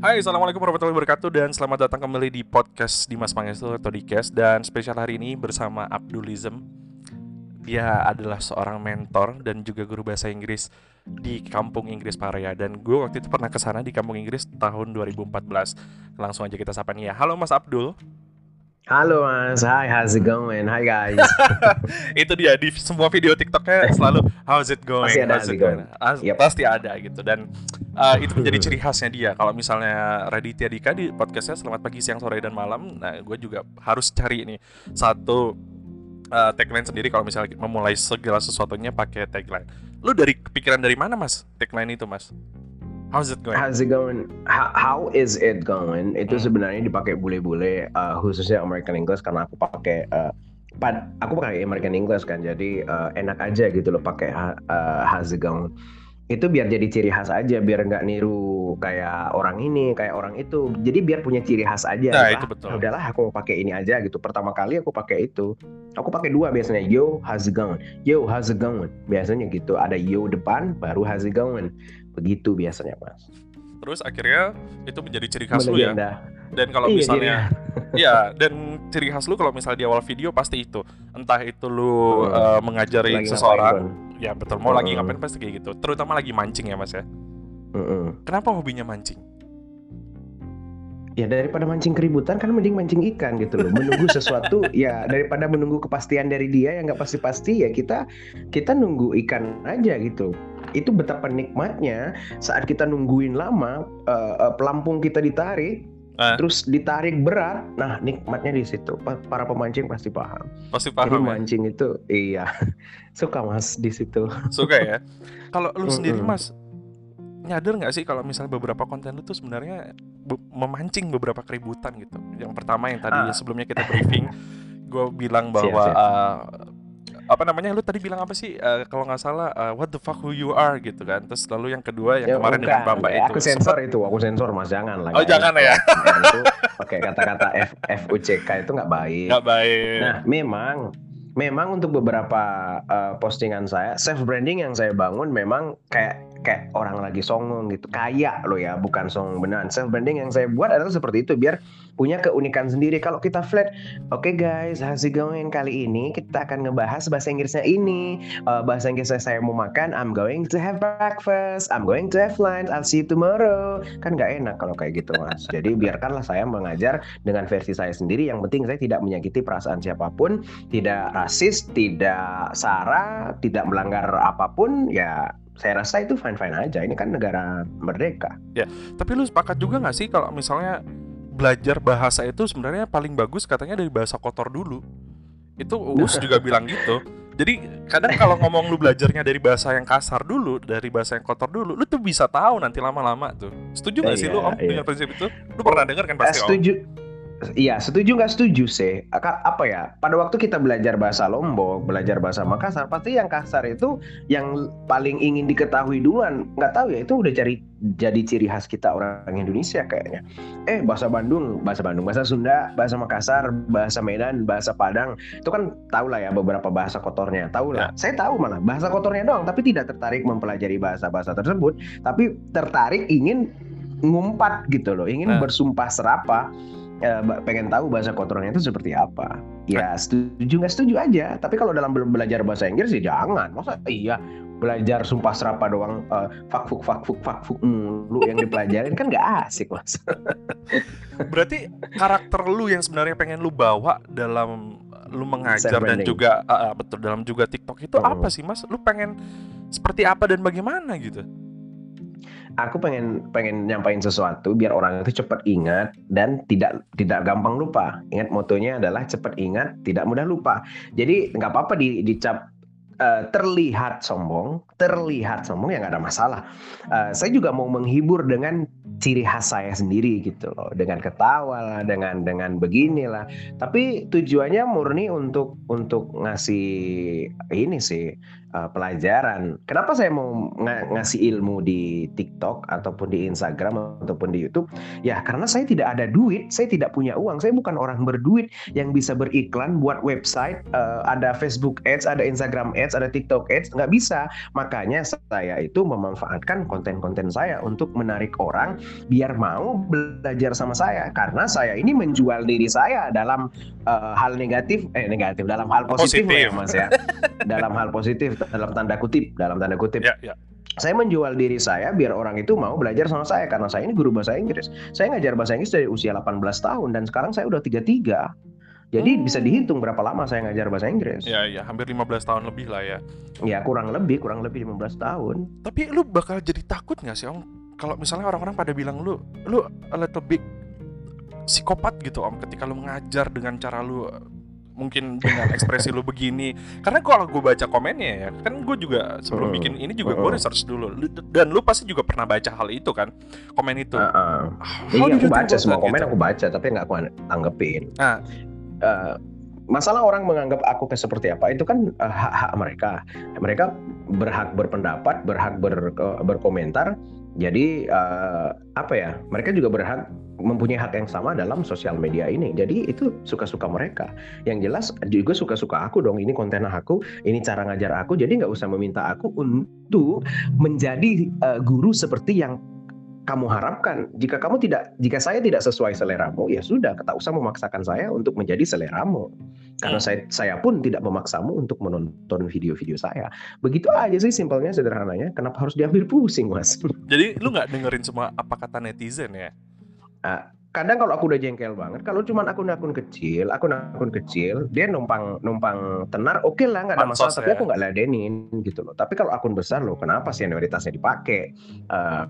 Hai, Assalamualaikum warahmatullahi wabarakatuh dan selamat datang kembali di podcast Dimas Pangestu atau di Kes dan spesial hari ini bersama Abdulism. Dia adalah seorang mentor dan juga guru bahasa Inggris di kampung Inggris Paraya dan gue waktu itu pernah ke sana di kampung Inggris tahun 2014. Langsung aja kita sapa nih ya. Halo Mas Abdul. Halo Mas, hi, how's it going? Hi guys. itu dia di semua video TikToknya selalu how's it going? Pasti ada how's it going. going? Yep. Pasti ada gitu dan uh, itu menjadi ciri khasnya dia. Kalau misalnya Raditya Dika di podcastnya Selamat Pagi, Siang, Sore dan Malam, nah gue juga harus cari nih satu uh, tagline sendiri kalau misalnya memulai segala sesuatunya pakai tagline. Lu dari kepikiran dari mana mas tagline itu mas? How's it going? How's it going? How, how is it going? Itu Hmm. sebenarnya dipakai bule-bule, uh, khususnya American English karena aku pakai uh, pad, aku pakai American English kan, jadi uh, enak aja gitu loh pakai uh, how's it going. Itu biar jadi ciri khas aja, biar nggak niru kayak orang ini, kayak orang itu. Jadi biar punya ciri khas aja. Nah, gitu. itu Ah, betul. Udahlah, aku mau pakai ini aja gitu. Pertama kali aku pakai itu. Aku pakai dua biasanya. Yo, how's it going? Yo, how's it going? Biasanya gitu. Ada yo depan, baru how's it going. Begitu biasanya, Mas. Terus akhirnya itu menjadi ciri khas lu ya. Dan kalau Iya, misalnya Iya, dan ciri khas lu kalau misalnya di awal video pasti itu. Entah itu lu Hmm. uh, mengajari Lagi seseorang, ngapain, ya betul. Mau lagi Hmm. ngapain pasti kayak gitu. Terutama lagi mancing ya, Mas ya. Mm-mm. Kenapa hobinya mancing? Ya daripada mancing keributan kan mending mancing ikan gitu loh. Menunggu sesuatu ya daripada menunggu kepastian dari dia yang nggak pasti-pasti ya kita kita nunggu ikan aja gitu. Itu betapa nikmatnya saat kita nungguin lama eh, eh, pelampung kita ditarik Ah. terus ditarik berat. Nah, nikmatnya di situ. Pa- Para pemancing pasti paham. Pasti Jadi paham ya. mancing itu iya. Suka Mas di situ. Suka ya. Kalau lu sendiri. Mas, nyadar nggak sih kalau misalnya beberapa konten lu tuh sebenarnya be- memancing beberapa keributan gitu. Yang pertama yang tadi Ah. sebelumnya kita briefing, gue bilang Siap, bahwa siap. uh, apa namanya lu tadi bilang apa sih Uh, kalau nggak salah uh, what the fuck who you are gitu kan terus lalu yang kedua yang Ya, kemarin dengan bukan. Bamba Ya, itu Aku sensor itu, aku sensor Mas jangan lah. Oh, nggak jangan ya? kemarin tuh pakai kata-kata F F U C K itu nggak baik. nggak baik Nah, memang memang untuk beberapa uh, postingan saya self branding yang saya bangun memang kayak kayak orang lagi songong gitu. Kayak lo ya bukan songong beneran. Self branding yang saya buat adalah seperti itu biar punya keunikan sendiri. Kalau kita flat oke guys how's it going? Kali ini kita akan ngebahas bahasa Inggrisnya ini. Uh, bahasa Inggrisnya saya mau makan I'm going to have breakfast I'm going to have lunch I'll see you tomorrow. Kan nggak enak kalau kayak gitu mas. Jadi biarkanlah saya mengajar dengan versi saya sendiri. Yang penting saya tidak menyakiti perasaan siapa pun tidak rasis, tidak sara, tidak melanggar apa pun, ya saya rasa itu fine fine aja. Ini kan negara merdeka. Tapi lu sepakat juga nggak sih kalau misalnya belajar bahasa itu sebenarnya paling bagus katanya dari bahasa kotor dulu. Itu Uus juga bilang gitu. Jadi kadang kalau ngomong lu belajarnya dari bahasa yang kasar dulu, dari bahasa yang kotor dulu, lu tuh bisa tahu nanti lama-lama tuh. Setuju nggak sih lu Iya, Om iya. dengan prinsip itu? Lu pernah dengar kan Eh, pasti Om? Iya, setuju nggak setuju sih. Apa ya? Pada waktu kita belajar bahasa Lombok, belajar bahasa Makassar, pasti yang kasar itu yang paling ingin diketahui duluan. Nggak tahu ya, itu udah cari jadi ciri khas kita orang Indonesia kayaknya. Eh, bahasa Bandung, bahasa Bandung, bahasa Sunda, bahasa Makassar, bahasa Medan, bahasa Padang, itu kan tahu lah ya beberapa bahasa kotornya. Tahu lah. Saya tahu malah bahasa kotornya doang, tapi tidak tertarik mempelajari bahasa-bahasa tersebut, tapi tertarik ingin ngumpat gitu loh, ingin Nah. bersumpah serapa eh, ba- pengen tahu bahasa kotornya itu seperti apa. Ya setuju nggak setuju aja. Tapi kalau dalam be- belajar bahasa Inggris ya jangan. Masa iya belajar sumpah serapa doang eh, fakfuk fakfuk fakfuk mulu yang dipelajarin kan nggak asik mas. Berarti karakter lu yang sebenarnya pengen lu bawa dalam lu mengajar dan juga ah, betul dalam juga TikTok itu Hmm. apa sih Mas? Lu pengen seperti apa dan bagaimana gitu? Aku pengen pengen nyampain sesuatu biar orang itu cepat ingat dan tidak tidak gampang lupa. Ingat motonya adalah cepat ingat, tidak mudah lupa. Jadi nggak apa-apa di, dicap eh, terlihat sombong, terlihat sombong ya nggak ada masalah. Eh, saya juga mau menghibur dengan ciri khas saya sendiri gitu loh, dengan ketawa lah, dengan dengan beginilah. Tapi tujuannya murni untuk untuk ngasih ini sih uh, pelajaran. Kenapa saya mau ng ngasih ilmu di TikTok ataupun di Instagram ataupun di YouTube? Ya karena saya tidak ada duit, saya tidak punya uang, saya bukan orang berduit yang bisa beriklan buat website, uh, ada Facebook Ads, ada Instagram Ads, ada TikTok Ads, nggak bisa. Makanya saya itu memanfaatkan konten-konten saya untuk menarik orang biar mau belajar sama saya karena saya ini menjual diri saya dalam uh, hal negatif, eh negatif dalam hal positif, positif. ya mas ya, dalam hal positif dalam tanda kutip, dalam tanda kutip. Ya, ya. Saya menjual diri saya biar orang itu mau belajar sama saya karena saya ini guru bahasa Inggris. Saya ngajar bahasa Inggris dari usia 18 tahun dan sekarang saya udah 33. Jadi hmm. bisa dihitung berapa lama saya ngajar bahasa Inggris. Ya, ya, hampir 15 tahun lebih lah ya. Ya, kurang lebih, kurang lebih 15 tahun. Tapi lu bakal jadi takut nggak sih, Om? Kalau misalnya orang-orang pada bilang lu, lu a little bit psikopat gitu, Om, ketika lu ngajar dengan cara lu mungkin dengan ekspresi lu begini karena kalau gue baca komennya ya kan gue juga sebelum uh, bikin ini juga gue research dulu dan lu pasti juga pernah baca hal itu kan komen itu uh, uh. iya aku baca semua komen gitu? aku baca tapi nggak aku tanggepin nah. uh, masalah orang menganggap aku seperti apa itu kan uh, hak-hak mereka mereka berhak berpendapat berhak ber, berkomentar jadi uh, apa ya mereka juga berhak mempunyai hak yang sama dalam sosial media ini. Jadi itu suka-suka mereka. Yang jelas juga suka-suka aku dong. Ini konten aku, ini cara ngajar aku. Jadi nggak usah meminta aku untuk menjadi uh, guru seperti yang kamu harapkan. Jika kamu tidak, jika saya tidak sesuai seleramu, ya sudah, tak usah memaksakan saya untuk menjadi seleramu. Karena hmm. saya saya pun tidak memaksamu untuk menonton video-video saya. Begitu aja sih simpelnya sederhananya. Kenapa harus diambil pusing, Mas? Jadi lu nggak dengerin semua apa kata netizen ya? Nah, kadang kalau aku udah jengkel banget, kalau cuma akun-akun kecil, akun-akun kecil, dia numpang numpang tenar, oke okay lah nggak ada masalah, ya. tapi aku nggak ladenin gitu loh. Tapi kalau akun besar loh, kenapa sih senioritasnya dipakai? Uh,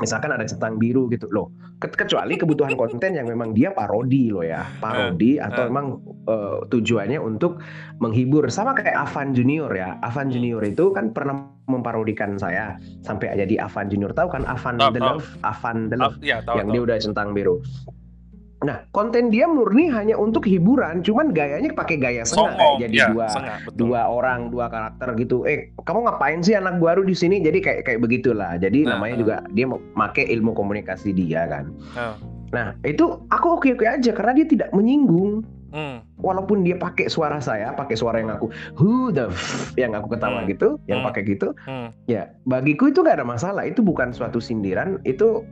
misalkan ada centang biru gitu. Loh kecuali kebutuhan konten yang memang dia parodi loh ya. Parodi uh, atau uh. memang uh, tujuannya untuk menghibur. Sama kayak Avan Junior ya. Avan hmm. Junior itu kan pernah memparodikan saya. Sampai jadi Avan Junior. Tahu kan Avan the Love? Avan the Love ya, tahu, yang tahu. dia udah centang biru Nah, konten dia murni hanya untuk hiburan, cuman gayanya pakai gaya sengak kayak jadi ya, dua dua orang, dua karakter gitu. Eh, kamu ngapain sih anak baru di sini? Jadi kayak kayak begitulah. Jadi nah, namanya uh. juga dia pakai ilmu komunikasi dia kan. Uh. Nah, itu aku oke-oke aja karena dia tidak menyinggung. Hmm. Walaupun dia pakai suara saya, pakai suara yang aku who the f yang aku ketawa hmm. gitu, yang hmm. pakai gitu, hmm. ya bagiku itu gak ada masalah. Itu bukan suatu sindiran, itu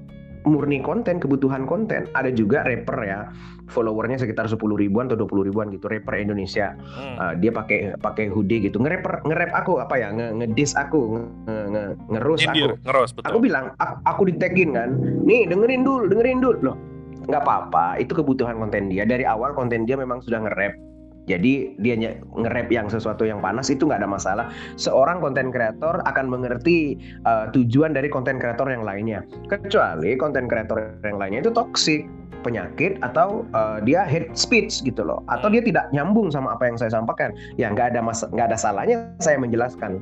murni konten, kebutuhan konten. Ada juga rapper ya, followernya sekitar 10 ribuan atau 20 ribuan gitu, rapper Indonesia. Hmm. Uh, dia pakai pakai hoodie gitu, nge-rapper nge-rap aku apa ya, nge-diss aku, nge-ngerus aku. Ngeros, betul. Aku bilang, aku, aku di-tagin kan. Nih, dengerin dulu, dengerin dulu. Loh, nggak apa-apa, itu kebutuhan konten dia. Dari awal konten dia memang sudah nge-rap jadi dia nge-rap yang sesuatu yang panas itu nggak ada masalah. Seorang konten kreator akan mengerti uh, tujuan dari konten kreator yang lainnya. Kecuali konten kreator yang lainnya itu toksik penyakit atau uh, dia hate speech gitu loh atau dia tidak nyambung sama apa yang saya sampaikan ya nggak ada mas nggak ada salahnya saya menjelaskan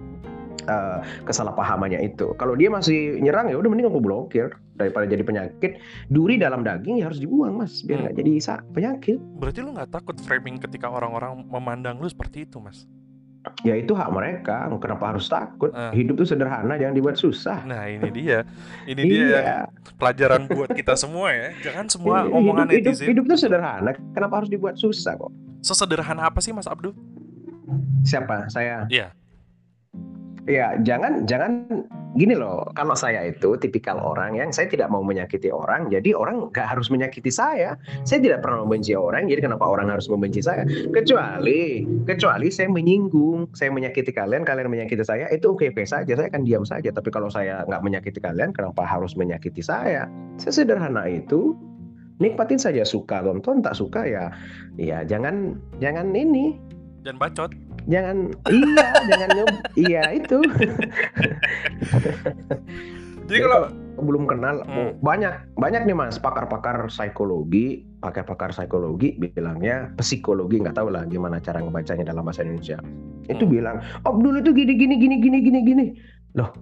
uh, kesalahpahamannya itu. Kalau dia masih nyerang ya udah mending aku blokir daripada jadi penyakit. Duri dalam daging ya harus dibuang mas biar nggak hmm. jadi penyakit. Berarti lu nggak takut framing ketika orang-orang memandang lu seperti itu mas? Ya itu hak mereka. Kenapa harus takut? Uh. Hidup tuh sederhana, jangan dibuat susah. Nah ini dia, ini dia iya. pelajaran buat kita semua ya. Jangan semua omongan hidup, netizen. Hidup, hidup tuh sederhana. Kenapa harus dibuat susah kok? Sesederhana apa sih Mas Abdul? Siapa? Saya. Iya. Ya, jangan jangan gini loh. Kalau saya itu tipikal orang yang saya tidak mau menyakiti orang, jadi orang nggak harus menyakiti saya. Saya tidak pernah membenci orang, jadi kenapa orang harus membenci saya? Kecuali kecuali saya menyinggung, saya menyakiti kalian, kalian menyakiti saya, itu oke oke saja. Saya akan diam saja. Tapi kalau saya nggak menyakiti kalian, kenapa harus menyakiti saya? Sesederhana itu. Nikmatin saja suka tonton, tak suka ya, ya jangan jangan ini. Dan bacot jangan iya jangan nyob iya itu jadi kalau belum kenal hmm. banyak banyak nih mas pakar-pakar psikologi pakar-pakar psikologi bilangnya psikologi nggak tahu lah gimana cara ngebacanya dalam bahasa Indonesia itu hmm. bilang Abdul itu gini gini gini gini gini gini loh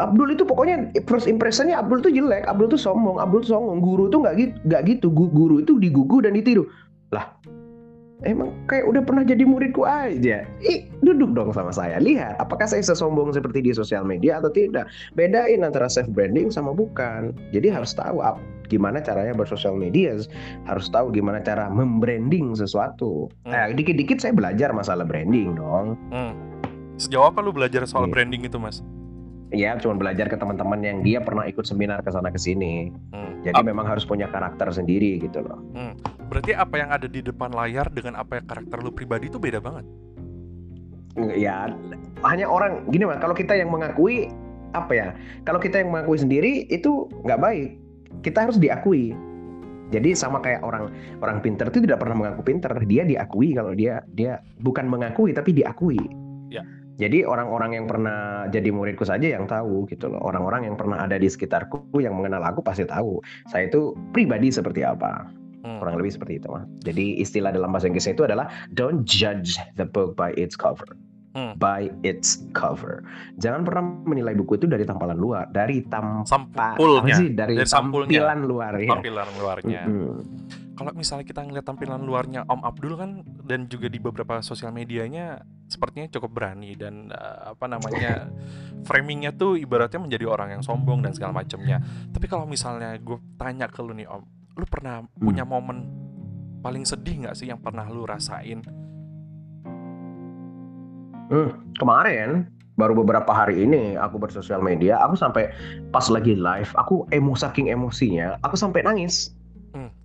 Abdul itu pokoknya first impressionnya Abdul itu jelek, Abdul itu sombong, Abdul itu sombong. Guru itu nggak gitu, nggak gitu. Guru itu digugu dan ditiru. Lah, Emang kayak udah pernah jadi muridku aja. Ih, duduk dong sama saya. Lihat, apakah saya sesombong seperti di sosial media atau tidak. Bedain antara self branding sama bukan. Jadi harus tahu ap- gimana caranya bersosial media, harus tahu gimana cara membranding sesuatu. Hmm. Nah, dikit-dikit saya belajar masalah branding dong. Hmm. Sejauh apa lu belajar soal Iya. branding itu, Mas? Ya, cuma belajar ke teman-teman yang dia pernah ikut seminar ke sana ke sini. Hmm. Jadi memang harus punya karakter sendiri gitu loh. Berarti apa yang ada di depan layar dengan apa yang karakter lu pribadi itu beda banget. ya hanya orang gini mas kalau kita yang mengakui apa ya kalau kita yang mengakui sendiri itu nggak baik kita harus diakui jadi sama kayak orang orang pinter itu tidak pernah mengaku pinter dia diakui kalau dia dia bukan mengakui tapi diakui Ya. Jadi orang-orang yang pernah jadi muridku saja yang tahu gitu loh orang-orang yang pernah ada di sekitarku yang mengenal aku pasti tahu saya itu pribadi seperti apa Hmm. kurang lebih seperti itu mah jadi istilah dalam bahasa Inggrisnya itu adalah don't judge the book by its cover Hmm. by its cover. Jangan pernah menilai buku itu dari tampalan luar, dari tampa Sampulnya, apa sih? dari, dari tampilan luar ya. tampilan luarnya. Mm-mm. Kalau misalnya kita ngeliat tampilan luarnya Om Abdul kan dan juga di beberapa sosial medianya sepertinya cukup berani dan eh, apa namanya framingnya tuh ibaratnya menjadi orang yang sombong dan segala macamnya. Tapi kalau misalnya gue tanya ke lu nih Om, lu pernah punya momen paling sedih nggak sih yang pernah lu rasain? Hmm, kemarin baru beberapa hari ini aku bersosial media, aku sampai pas lagi live, aku emo saking emosinya, aku sampai nangis.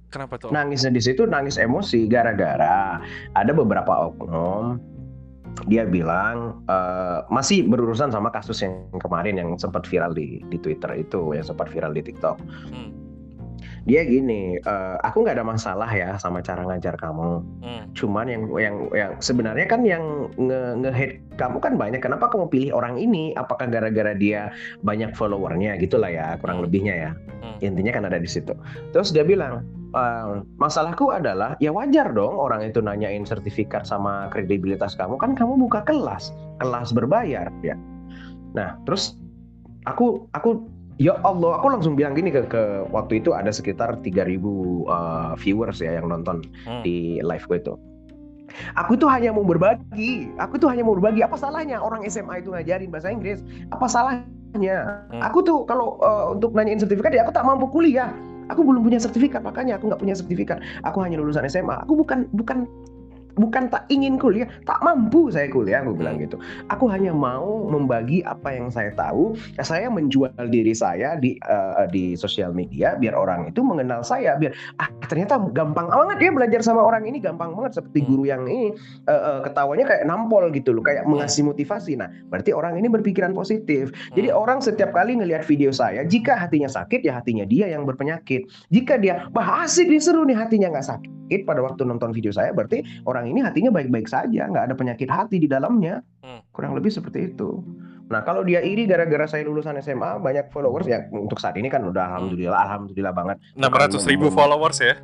Kenapa tuh? Nangisnya di situ nangis emosi gara-gara ada beberapa oknum dia bilang eh, masih berurusan sama kasus yang kemarin yang sempat viral di di Twitter itu, yang sempat viral di TikTok. Hmm. Dia gini, eh, aku nggak ada masalah ya sama cara ngajar kamu. Hmm. Cuman yang yang yang sebenarnya kan yang nge nge-hate kamu kan banyak. Kenapa kamu pilih orang ini? Apakah gara-gara dia banyak followernya gitulah ya, kurang lebihnya ya. Hmm. Intinya kan ada di situ. Terus dia bilang, "Eh, masalahku adalah ya wajar dong orang itu nanyain sertifikat sama kredibilitas kamu kan kamu buka kelas, kelas berbayar ya. Nah, terus aku aku ya Allah, aku langsung bilang gini ke, ke waktu itu ada sekitar 3000 eh, viewers ya yang nonton Hmm. di live gue itu. Aku tuh hanya mau berbagi. Aku tuh hanya mau berbagi. Apa salahnya orang SMA itu ngajarin bahasa Inggris? Apa salahnya? Hmm. Aku tuh kalau eh, untuk nanyain sertifikat ya aku tak mampu kuliah. Aku belum punya sertifikat, makanya aku nggak punya sertifikat. Aku hanya lulusan SMA. Aku bukan bukan bukan tak ingin kuliah, tak mampu saya kuliah, aku bilang gitu. Aku hanya mau membagi apa yang saya tahu. Saya menjual diri saya di eh, di sosial media biar orang itu mengenal saya, biar ah ternyata gampang banget ya belajar sama orang ini gampang banget seperti Hmm. guru yang ini eh, eh, ketawanya kayak nampol gitu loh, kayak mengasih motivasi. Nah, berarti orang ini berpikiran positif. Jadi Hmm. orang setiap kali ngelihat video saya, jika hatinya sakit ya hatinya dia yang berpenyakit. Jika dia bah asik nih seru nih hatinya nggak sakit pada waktu nonton video saya, berarti orang ini hatinya baik-baik saja, nggak ada penyakit hati di dalamnya. Hmm. Kurang lebih seperti itu. Nah kalau dia iri gara-gara saya lulusan SMA banyak followers ya untuk saat ini kan udah alhamdulillah alhamdulillah banget 600 ribu followers ya.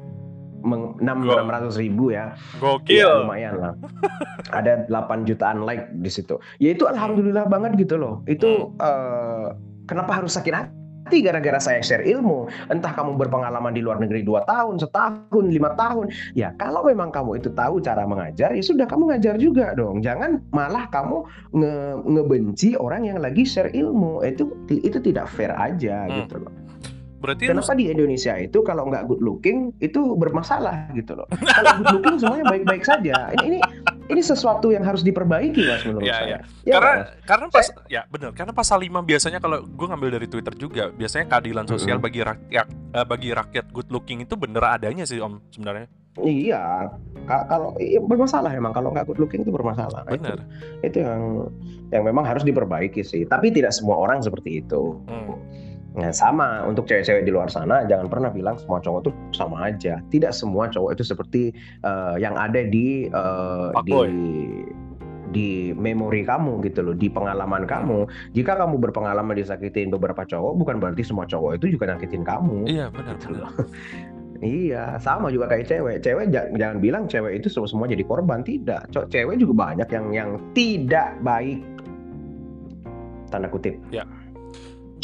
Meng- enam enam ratus ribu ya Gokil. Ya, lumayan lah. Ada 8 jutaan like di situ. Ya itu alhamdulillah banget gitu loh. Itu eh, kenapa harus sakit hati gara-gara saya share ilmu. Entah kamu berpengalaman di luar negeri 2 tahun, setahun, lima tahun. Ya kalau memang kamu itu tahu cara mengajar, ya sudah kamu ngajar juga dong. Jangan malah kamu nge ngebenci orang yang lagi share ilmu. Itu itu tidak fair aja Hmm. gitu loh. Berarti Kenapa di Indonesia itu kalau nggak good looking itu bermasalah gitu loh. Kalau good looking semuanya baik-baik saja. Ini ini ini sesuatu yang harus diperbaiki mas menurut Iya, saya. iya. Ya, karena Mas? karena pas ya benar karena pasal 5 biasanya kalau gue ngambil dari Twitter juga biasanya keadilan sosial Mm-mm. bagi rakyat eh, bagi rakyat good looking itu bener adanya sih om sebenarnya iya. Ka- Kalau iya, bermasalah emang kalau nggak good looking itu bermasalah. Nah, itu- bener Itu, yang yang memang harus diperbaiki sih. Tapi tidak semua orang seperti itu. Hmm. Nah, sama untuk cewek-cewek di luar sana jangan pernah bilang semua cowok itu sama aja. Tidak semua cowok itu seperti eh, yang ada di eh, di di memori kamu gitu loh, di pengalaman kamu. Jika kamu berpengalaman disakitin beberapa cowok, bukan berarti semua cowok itu juga nyakitin kamu. iya benar Gitu benar loh. Iya, sama juga kayak cewek. Cewek ja- jangan bilang cewek itu semua semua jadi korban, tidak. Cewek juga banyak yang yang tidak baik. Tanda kutip. Ya.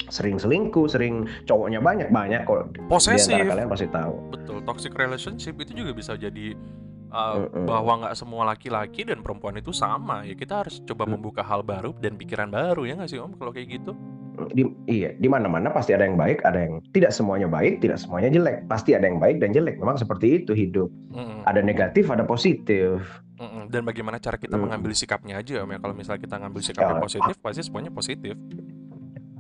Sering selingkuh, sering cowoknya banyak banyak kok. Posesif kalian pasti tahu. betul toxic relationship itu juga bisa jadi uh, Mm-mm. bahwa nggak semua laki-laki dan perempuan itu sama ya kita harus coba Mm. membuka hal baru dan pikiran baru ya nggak sih om kalau kayak gitu di iya di mana-mana pasti ada yang baik ada yang tidak semuanya baik tidak semuanya jelek pasti ada yang baik dan jelek memang seperti itu hidup Mm-mm, ada negatif ada positif mm-mm. dan bagaimana cara kita Mm. mengambil sikapnya aja om ya kalau misalnya kita ngambil sikapnya Ya, positif pasti semuanya positif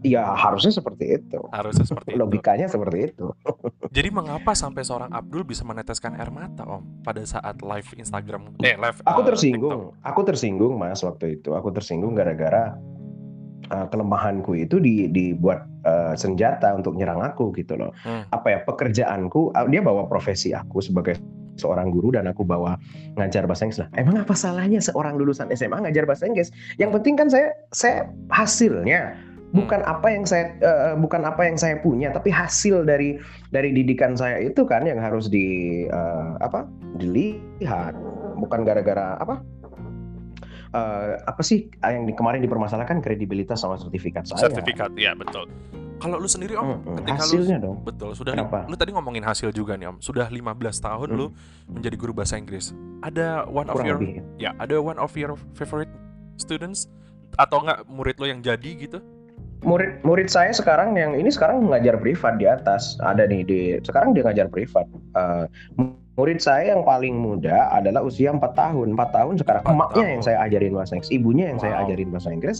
ya harusnya seperti itu. Harusnya seperti itu. Logikanya seperti itu. Jadi mengapa sampai seorang Abdul bisa meneteskan air mata om pada saat live Instagram eh live aku uh, tersinggung. Aku tersinggung mas waktu itu. Aku tersinggung gara-gara uh, kelemahanku itu di, dibuat uh, senjata untuk nyerang aku gitu loh. Hmm. apa ya pekerjaanku uh, dia bawa profesi aku sebagai seorang guru dan aku bawa ngajar bahasa Inggris. Lah emang apa salahnya seorang lulusan SMA ngajar bahasa Inggris? Yang penting kan saya saya hasilnya bukan apa yang saya uh, bukan apa yang saya punya tapi hasil dari dari didikan saya itu kan yang harus di uh, apa dilihat bukan gara-gara apa Eh, apa sih yang di, kemarin dipermasalahkan kredibilitas sama sertifikat saya sertifikat ya betul kalau lu sendiri om Mm-mm, ketika lu hasilnya dong Betul, sudah Kenapa? lu tadi ngomongin hasil juga nih Om. Sudah 15 tahun Hmm. lu menjadi guru bahasa Inggris. Ada one of kurang your lebih ya, ada one of your favorite students atau enggak murid lo yang jadi gitu? Murid murid saya sekarang yang ini sekarang ngajar privat di atas. Ada nih di sekarang dia ngajar privat. Eh, murid saya yang paling muda adalah usia 4 tahun. 4 tahun sekarang Empat emaknya yang saya ajarin bahasa Inggris ibunya yang saya Wow. ajarin bahasa Inggris.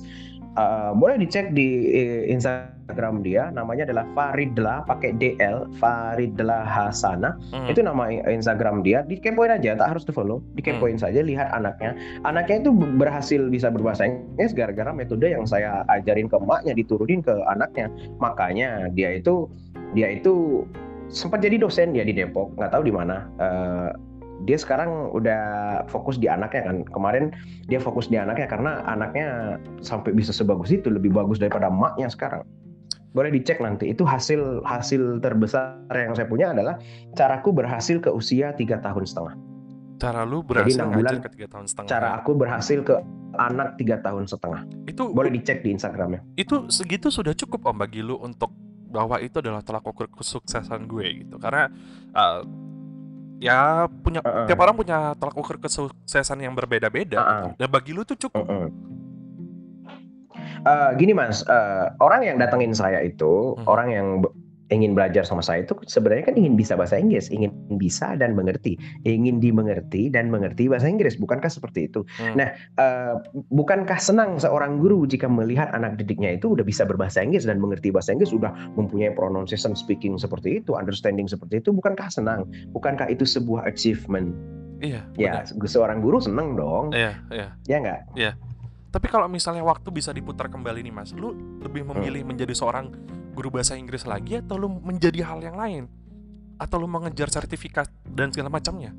Eh, boleh dicek di eh, Instagram dia namanya adalah Faridla pakai DL Faridla Hasana. Hmm. itu nama Instagram dia. Dikepoin aja tak harus di follow dikepoin saja lihat anaknya. Anaknya itu berhasil bisa berbahasa Inggris gara-gara metode yang saya ajarin ke emaknya diturunin ke anaknya. Makanya dia itu dia itu sempat jadi dosen dia di Depok. Nggak tahu di mana. Eh, dia sekarang udah fokus di anaknya kan. Kemarin dia fokus di anaknya karena anaknya sampai bisa sebagus itu lebih bagus daripada emaknya sekarang boleh dicek nanti itu hasil hasil terbesar yang saya punya adalah caraku berhasil ke usia tiga tahun setengah Cara lu berhasil ngajar bulan ke 3 tahun setengah. cara aku berhasil ke anak tiga tahun setengah itu boleh dicek di Instagramnya itu segitu sudah cukup Om bagi lu untuk bahwa itu adalah tolak ukur kesuksesan gue gitu. Karena uh, ya punya Uh-uh. tiap orang punya tolak ukur kesuksesan yang berbeda-beda Uh-uh. gitu. Dan bagi lu tuh cukup. Mm-mm. Eh, gini mas, eh, orang yang datengin saya itu, Mhm. orang yang ingin belajar sama saya itu sebenarnya kan ingin bisa bahasa Inggris, ingin bisa dan mengerti, ingin dimengerti dan mengerti bahasa Inggris, bukankah seperti itu? Hmm. Nah, eh, bukankah senang seorang guru jika melihat anak didiknya itu udah bisa berbahasa Inggris dan mengerti bahasa Inggris, udah mempunyai pronunciation speaking seperti itu, understanding seperti itu, bukankah senang? Bukankah itu sebuah achievement? Iya. Ya, benar. seorang guru seneng dong, Iya, iya. ya nggak? Tapi kalau misalnya waktu bisa diputar kembali nih Mas, lu lebih Hmm. memilih menjadi seorang guru bahasa Inggris lagi atau lu menjadi hal yang lain? Atau lu mengejar sertifikat dan segala macamnya?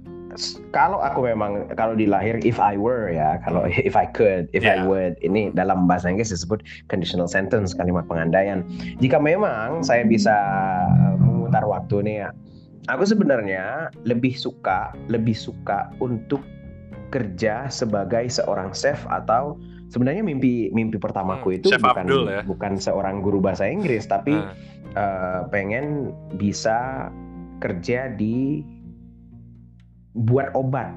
kalau aku memang kalau dilahir if I were ya kalau if I could if I Yeah. would ini dalam bahasa Inggris disebut conditional sentence kalimat pengandaian jika memang saya bisa eh, memutar waktu nih ya aku sebenarnya lebih suka lebih suka untuk kerja sebagai seorang chef atau sebenarnya mimpi mimpi pertamaku Hmm, itu Chef bukan Abdul ya. bukan seorang guru bahasa Inggris tapi Nah, eh, pengen bisa kerja di buat obat.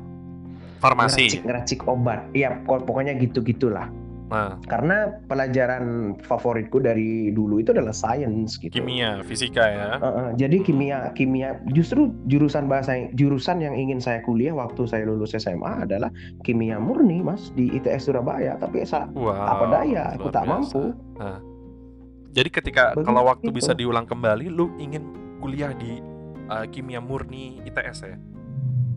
Farmasi. ngeracik ngeracik obat. Iya pok- pokoknya gitu gitulah Nah, karena pelajaran favoritku dari dulu itu adalah science gitu kimia, fisika ya. Uh, uh, jadi kimia kimia justru jurusan bahasa jurusan yang ingin saya kuliah waktu saya lulus SMA adalah kimia murni mas di ITS Surabaya tapi sa- Wow. apa daya aku tak biasa. mampu Nah, jadi ketika Begitu. kalau waktu bisa diulang kembali, lu ingin kuliah di uh, kimia murni ITS ya?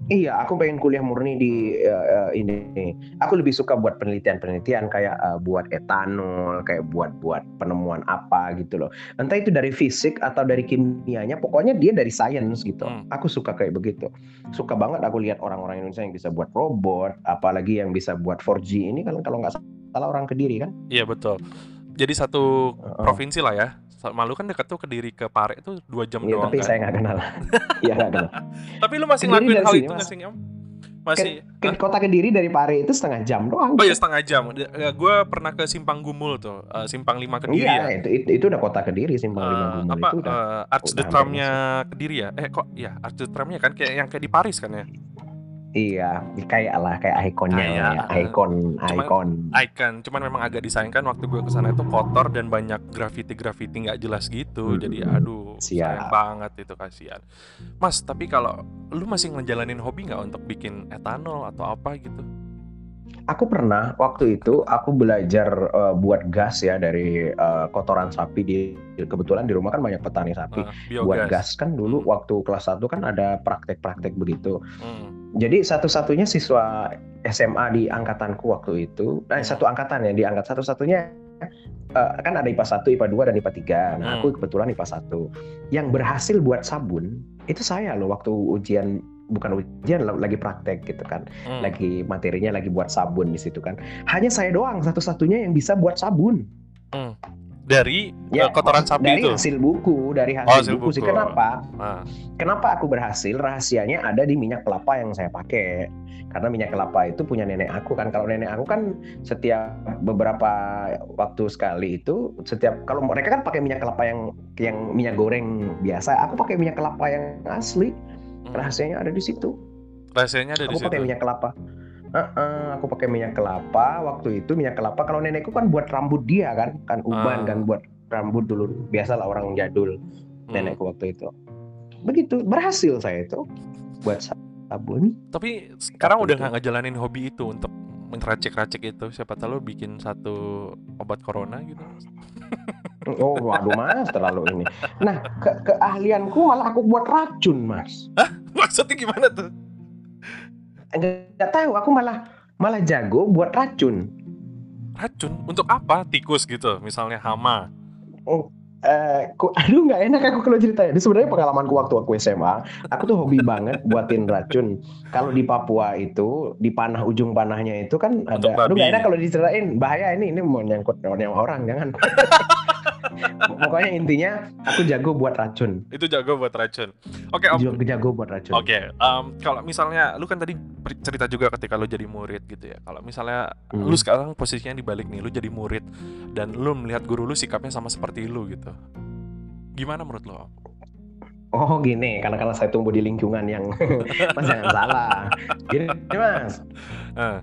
Iya, aku pengen kuliah murni di eh, ini. Aku lebih suka buat penelitian-penelitian kayak eh, buat etanol, kayak buat-buat penemuan apa gitu loh. Entah itu dari fisik atau dari kimianya, pokoknya dia dari science gitu. Hmm. Aku suka kayak begitu. Suka banget aku lihat orang-orang Indonesia yang bisa buat robot, apalagi yang bisa buat 4G ini kalau kalau nggak salah orang Kediri kan. Iya betul. Jadi satu provinsi lah ya. Malu kan dekat tuh Kediri ke Pare itu dua jam Iya, doang tapi kan. saya nggak kenal. Iya nggak kenal. Tapi lu masih Kediri ngelakuin hal sini, itu nggak sih? Masih. Ke kota Kediri dari Pare itu setengah jam doang. Oh ya setengah jam. Gue pernah ke Simpang Gumul tuh, eh, Simpang 5 Kediri iya, ya. itu, itu itu udah kota Kediri simpang lima Eh, Gumul apa itu udah. eh, Arch the udah Tram-nya Kediri ya? Eh kok ya Arch the Tram-nya kan kayak yang kayak di Paris kan ya? Iya, kayak lah kayak ikonnya ya, ikon, cuman- ikon. icon cuman memang agak disayangkan waktu gue ke sana itu kotor dan banyak graffiti graffiti nggak jelas gitu Mm-mm. jadi aduh sayang Siap. banget itu kasihan mas tapi kalau lu masih ngejalanin hobi nggak untuk bikin etanol atau apa gitu Aku pernah waktu itu aku belajar eh, buat gas ya dari eh, kotoran sapi di kebetulan di rumah kan banyak petani sapi. Eh, Buat gas kan dulu Hmm. waktu kelas 1 kan ada praktek-praktek begitu. Hmm, Jadi satu-satunya siswa SMA di angkatanku waktu itu, Hmm. satu angkatan ya, di angkat satu-satunya eh, kan ada IPA 1, IPA 2 dan IPA 3. Nah, Hmm. aku kebetulan IPA 1. Yang berhasil buat sabun itu saya loh waktu ujian bukan ujian lagi praktek gitu kan. hmm. Lagi materinya lagi buat sabun di situ kan. Hanya saya doang satu-satunya yang bisa buat sabun. dari Ya, eh, kotoran sapi dari itu hasil buku, dari hasil, Oh, hasil buku, sih. buku. Kenapa? Ah, Kenapa aku berhasil? Rahasianya ada di minyak kelapa yang saya pakai. Karena minyak kelapa itu punya nenek aku kan. Kalau nenek aku kan setiap beberapa waktu sekali itu setiap kalau mereka kan pakai minyak kelapa yang yang minyak goreng biasa, aku pakai minyak kelapa yang asli. Hmm. Rahasianya ada di situ. rahasianya ada di Aku pakai situ minyak kelapa. Heeh, aku pakai minyak kelapa waktu itu minyak kelapa kalau nenekku kan buat rambut dia kan kan uban Ah. kan buat rambut dulu biasalah orang jadul Hmm. nenekku waktu itu begitu berhasil saya itu buat sabun tapi sekarang udah nggak ngejalanin hobi itu untuk mengeracik-racik itu siapa tahu bikin satu obat corona gitu oh waduh mas terlalu ini. Nah ke keahlianku malah aku buat racun mas. Maksudnya gimana tuh? Enggak nggak tahu aku malah malah jago buat racun. Racun? Untuk apa? Tikus gitu misalnya hama. Eh, ku, aduh nggak enak aku kalau ceritain. Ini sebenarnya pengalamanku waktu aku SMA, aku tuh hobi banget buatin racun. Kalau di Papua itu, di panah ujung panahnya itu kan Untuk ada. Aduh nggak enak kalau diceritain, bahaya ini ini mau nyangkut nyawa orang jangan. Pokoknya intinya aku jago buat racun. itu jago buat racun oke om Jago, jago buat racun. Oke, em, kalau misalnya lu kan tadi cerita juga ketika lu jadi murid gitu ya. Kalau misalnya Hmm. lu sekarang posisinya dibalik nih, lu jadi murid dan lu melihat guru lu sikapnya sama seperti lu gitu. Gimana menurut lu? Om? Oh gini, karena karena saya tumbuh di lingkungan yang Mas jangan salah. Gini Mas, Eh,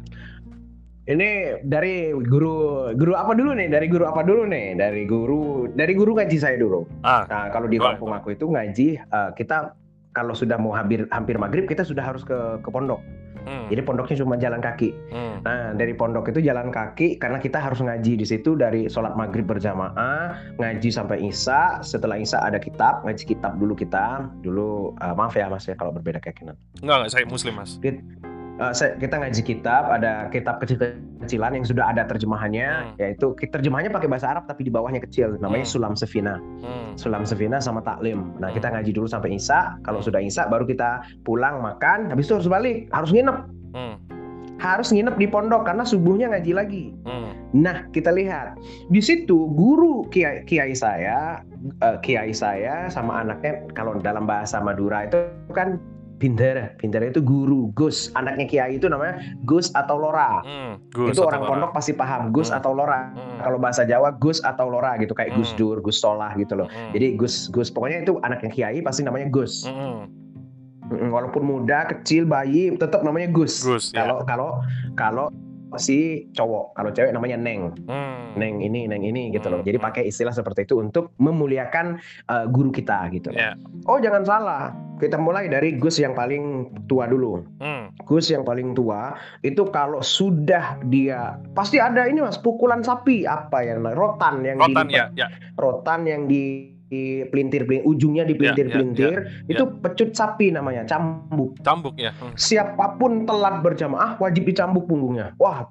Ini dari guru guru apa dulu nih? Dari guru apa dulu nih? Dari guru dari guru ngaji saya dulu. ah, Nah, kalau di kampung aku itu ngaji eh, kita kalau sudah mau hampir hampir maghrib kita sudah harus ke ke pondok. hmm, Jadi pondoknya cuma jalan kaki. hmm, Nah, dari pondok itu jalan kaki karena kita harus ngaji di situ dari sholat maghrib berjamaah, ngaji sampai isya. Setelah isya ada kitab, ngaji kitab dulu kita. Dulu eh, maaf ya Mas ya kalau berbeda keyakinan. enggak enggak saya muslim mas. Eh, saya- kita ngaji kitab, ada kitab kecil-kecilan yang sudah ada terjemahannya, Hmm. yaitu terjemahannya pakai bahasa Arab tapi di bawahnya kecil, namanya Hmm. Sulam Sefina. Hmm, Sulam Sefina sama taklim. Nah, Hmm. kita ngaji dulu sampai Isya. Kalau Hmm. sudah Isya baru kita pulang makan, habis itu harus balik, harus nginep. hmm, Harus nginep di pondok karena subuhnya ngaji lagi. hmm, Nah, kita lihat di situ guru kiai, kiai saya, eh, kiai saya sama anaknya kalau dalam bahasa Madura itu kan Bindara, Bindara itu guru, Gus. Anaknya kiai itu namanya Gus atau Lora. hmm, Gus itu atau orang Lora? pondok pasti paham Gus Hmm. atau Lora. Hmm, Kalau bahasa Jawa Gus atau Lora gitu kayak Gus Hmm. Dur, Gus Solah gitu loh. hmm, Jadi Gus Gus pokoknya itu anaknya kiai pasti namanya Gus. hmm, Mm, Walaupun muda, kecil, bayi tetap namanya Gus. Gus, ya. Kalau kalau kalau si cowok, kalau cewek namanya Neng. hmm, Neng ini, Neng ini gitu loh. Hmm. Jadi pakai istilah seperti itu untuk memuliakan uh, guru kita gitu loh. Ya. Oh, jangan salah. Kita mulai dari Gus yang paling tua dulu. hmm, Gus yang paling tua itu kalau sudah dia pasti ada ini Mas pukulan sapi apa ya rotan yang rotan dilipat- ya, ya, rotan yang di di pelintir ujungnya di Ya, ya, pelintir-pelintir itu pecut sapi namanya cambuk. Cambuk ya. Hmm, siapa pun telat berjamaah wajib dicambuk punggungnya. Wah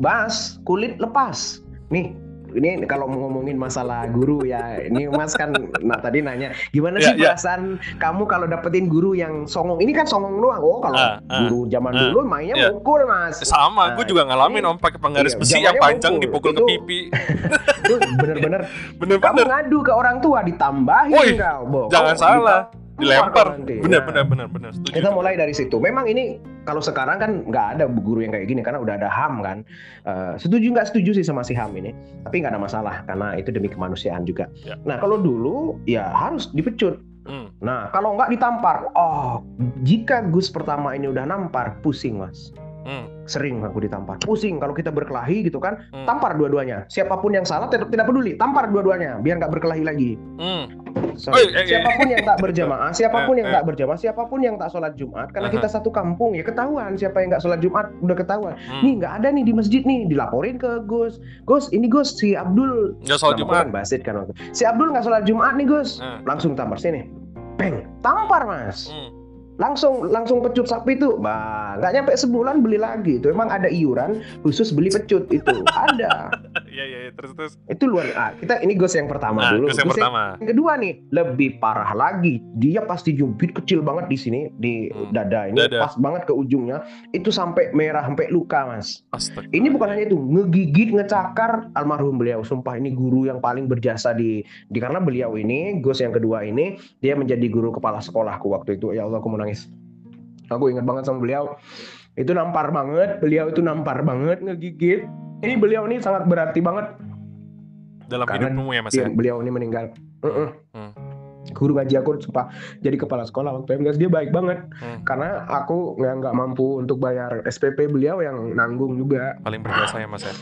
bas kulit lepas. Nih ini kalau ngomongin masalah guru ya ini mas kan nah tadi nanya gimana sih ya. perasaan kamu kalau dapetin guru yang songong ini kan songong doang oh kalau Ah, ah, guru zaman ah, dulu mainnya iya. mukul mas Sama, gue juga ngalamin ini- om pakai penggaris iya, besi yang panjang mukul. dipukul ke Itu- pipi. itu bener-bener kamu Bener-bener, ngadu ke orang tua ditambahin Woi, kau Bo. jangan salah. Dilempar. nanti. Bener, Nah, bener, bener, bener. Setuju. kita mulai dari situ. Memang ini kalau sekarang kan nggak ada guru yang kayak gini karena udah ada HAM kan. Eh, setuju nggak setuju sih sama si HAM ini, tapi nggak ada masalah karena itu demi kemanusiaan juga. Ya. Nah kalau dulu ya harus dipecut Hmm. Nah, kalau nggak ditampar, oh, jika Gus pertama ini udah nampar, pusing mas. Hmm. Sering aku ditampar, pusing. Kalau kita berkelahi gitu kan, Hmm. tampar dua-duanya. Siapa pun yang salah tetap tidak peduli, tampar dua-duanya, biar nggak berkelahi lagi. Hmm. Oh, eh, eh, siapa pun yang tak berjamaah, siapa pun yang Eh, eh. tak berjamaah, siapa pun yang tak sholat Jumat, karena Aha. kita satu kampung ya ketahuan siapa yang nggak sholat Jumat udah ketahuan. Hmm. Nih nggak ada nih di masjid nih, dilaporin ke Gus. Gus, ini Gus si Abdul Nggak sholat Jumat. orang Basit kan waktu. Si Abdul nggak sholat Jumat nih Gus. Hmm. Langsung tampar sini. Peng, tampar mas. Hmm. Langsung langsung pecut sapi itu. Bah, nggak nyampe sebulan beli lagi. Itu emang ada iuran khusus beli pecut itu. ada. Iya iya iya. terus terus. Itu luar. Ah, kita ini Gus yang pertama Nah, dulu. terus yang pertama. yang kedua nih lebih parah lagi. Dia pasti jubit kecil banget di sini di Hmm. dada ini Dada. pas banget ke ujungnya. Itu sampai merah sampai luka mas. Astaga. Ini bukan hanya itu, ngegigit, ngecakar almarhum beliau. Sumpah ini guru yang paling berjasa di, di karena beliau ini, Gus yang kedua ini, dia menjadi guru kepala sekolahku waktu itu. Ya Allah, aku mau nangis. Aku ingat banget sama beliau. Itu nampar banget, beliau itu nampar banget, ngegigit. Ini beliau ini sangat berarti banget. dalam Karena hidupmu ya Mas ya. beliau ini meninggal. Mm-mm. Hmm. Guru ngaji aku sumpah jadi kepala sekolah waktu MGS dia baik banget Hmm. karena aku nggak nggak mampu untuk bayar SPP beliau yang nanggung juga Paling berjasa ya Mas ya.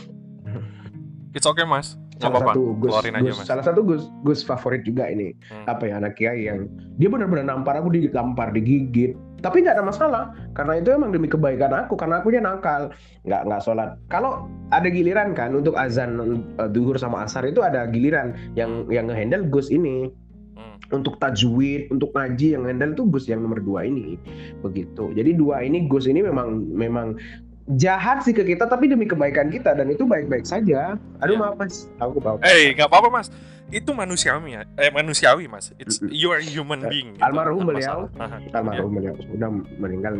It's okay Mas. Salah apa-apa. satu Gus, Keluarin aja Gus- Mas. salah satu Gus Gus favorit juga ini Hmm. apa ya anak kiai yang dia benar-benar nampar aku ditampar digigit tapi nggak ada masalah karena itu emang demi kebaikan aku karena aku nakal. Nggak nggak sholat. Kalau ada giliran kan untuk azan uh, duhur sama asar itu ada giliran yang yang ngehandle Gus ini. Hmm. untuk tajwid untuk ngaji yang handle tuh Gus yang nomor dua ini. Begitu. Jadi dua ini Gus ini memang memang jahat sih ke kita tapi demi kebaikan kita dan itu baik-baik saja aduh Iya. maaf mas aku bawa Eh, nggak apa-apa Mas. Itu manusiawi ya. Eh, manusiawi Mas. It's you are human being. gitu. Almarhum beliau. almarhum beliau sudah meninggal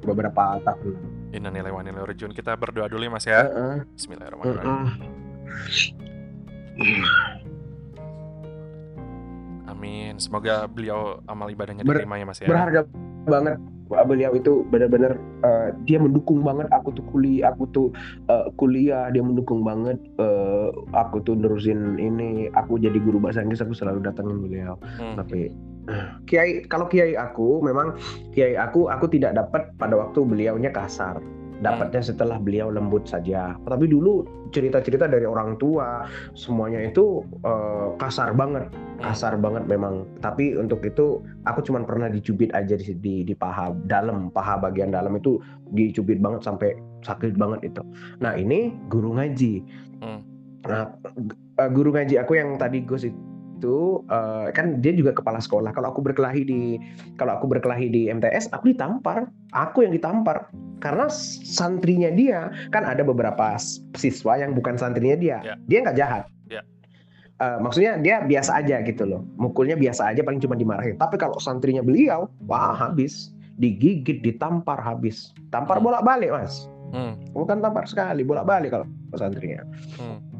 beberapa tahun. Innalillahi wa inna ilaihi rajiun. Kita berdoa dulu ya Mas ya. Heeh, Bismillahirrahmanirrahim. heeh. Amin. Semoga beliau amal ibadahnya diterima ya Mas ya. Berharga banget beliau itu benar-benar eh, dia mendukung banget aku tuh kuliah, aku tuh eh, kuliah, dia mendukung banget eh, aku tuh nerusin ini, aku jadi guru bahasa Inggris aku selalu datangin beliau. Hmm. Tapi kiai kalau kiai aku memang kiai aku aku tidak dapat pada waktu beliaunya kasar. Dapatnya setelah beliau lembut saja. Tapi dulu cerita-cerita dari orang tua semuanya itu eh, kasar banget, kasar banget memang. Tapi untuk itu aku cuma pernah dicubit aja di, di di paha dalam, paha bagian dalam itu dicubit banget sampai sakit banget itu. Nah ini guru ngaji. Hmm. Nah eh, guru ngaji aku yang tadi Gus itu eh, kan dia juga kepala sekolah. Kalau aku berkelahi di kalau aku berkelahi di MTS, aku ditampar. Aku yang ditampar karena santrinya dia kan ada beberapa siswa yang bukan santrinya dia. Ya. Dia nggak jahat. Eh, maksudnya dia biasa aja gitu loh. Mukulnya biasa aja paling cuma dimarahin. Tapi kalau santrinya beliau, wah habis. Digigit, ditampar habis. Tampar Hmm. bolak-balik, Mas. Hmm. Bukan tampar sekali, bolak-balik kalau santrinya Hmm.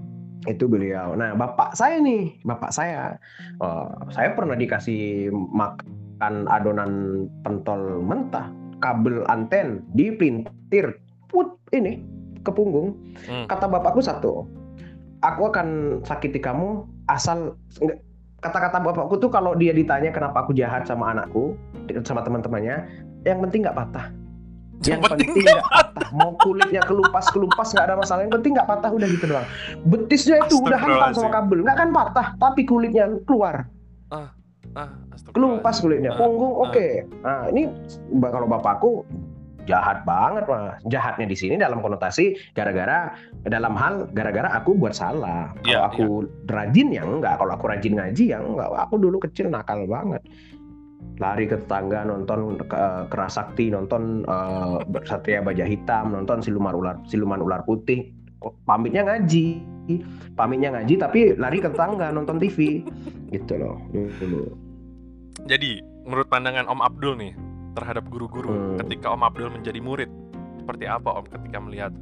Itu beliau. Nah, bapak saya nih, bapak saya, eh, saya pernah dikasih makan adonan pentol mentah, kabel anten dipelintir, put ini ke punggung. Hmm. Kata bapakku satu, aku akan sakiti kamu asal kata-kata bapakku tuh kalau dia ditanya kenapa aku jahat sama anakku, sama teman-temannya, yang penting nggak patah. Yang, penting nggak patah. Mau kulitnya kelupas kelupas nggak ada masalah. Yang penting nggak patah udah gitu doang. Betisnya itu udah hantam sama kabel, nggak kan patah, tapi kulitnya keluar, Ah, astagfirullah. kelupas kulitnya. Ah, Punggung ah. oke. Nah ini kalau bapakku jahat banget mas. Jahatnya di sini dalam konotasi gara-gara dalam hal gara-gara aku buat salah. Kalau Iya, aku rajin ya enggak. Kalau aku rajin ngaji ya enggak. Aku dulu kecil nakal banget. Lari ke tetangga nonton ke, kerasakti, nonton eh, Satria Baja Hitam, nonton siluman ular siluman ular putih. Pamitnya ngaji, pamitnya ngaji tapi lari ke tetangga nonton TV, gitu loh. Jadi, menurut pandangan Om Abdul nih terhadap guru-guru Hmm. ketika Om Abdul menjadi murid, seperti apa Om ketika melihat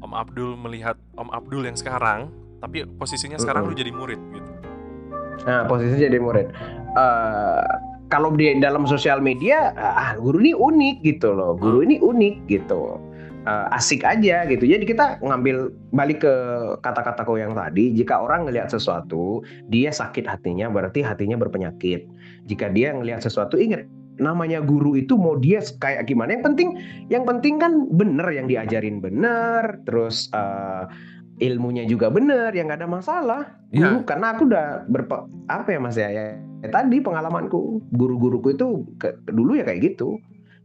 Om Abdul melihat Om Abdul yang sekarang, tapi posisinya sekarang Hmm. lu jadi murid gitu. Nah, posisinya jadi murid. Eh, kalau di dalam sosial media, ah guru ini unik gitu loh. Guru ini unik gitu. uh, asik aja gitu. Jadi kita ngambil balik ke kata-kata kau yang tadi, jika orang ngelihat sesuatu, dia sakit hatinya berarti hatinya berpenyakit. Jika dia ngelihat sesuatu ingat namanya guru itu mau dia kayak gimana yang penting yang penting kan bener yang diajarin bener terus uh, ilmunya juga bener yang nggak ada masalah iya. guru ya. karena aku udah berpe apa ya mas ya, ya, ya tadi pengalamanku guru-guruku itu ke, dulu ya kayak gitu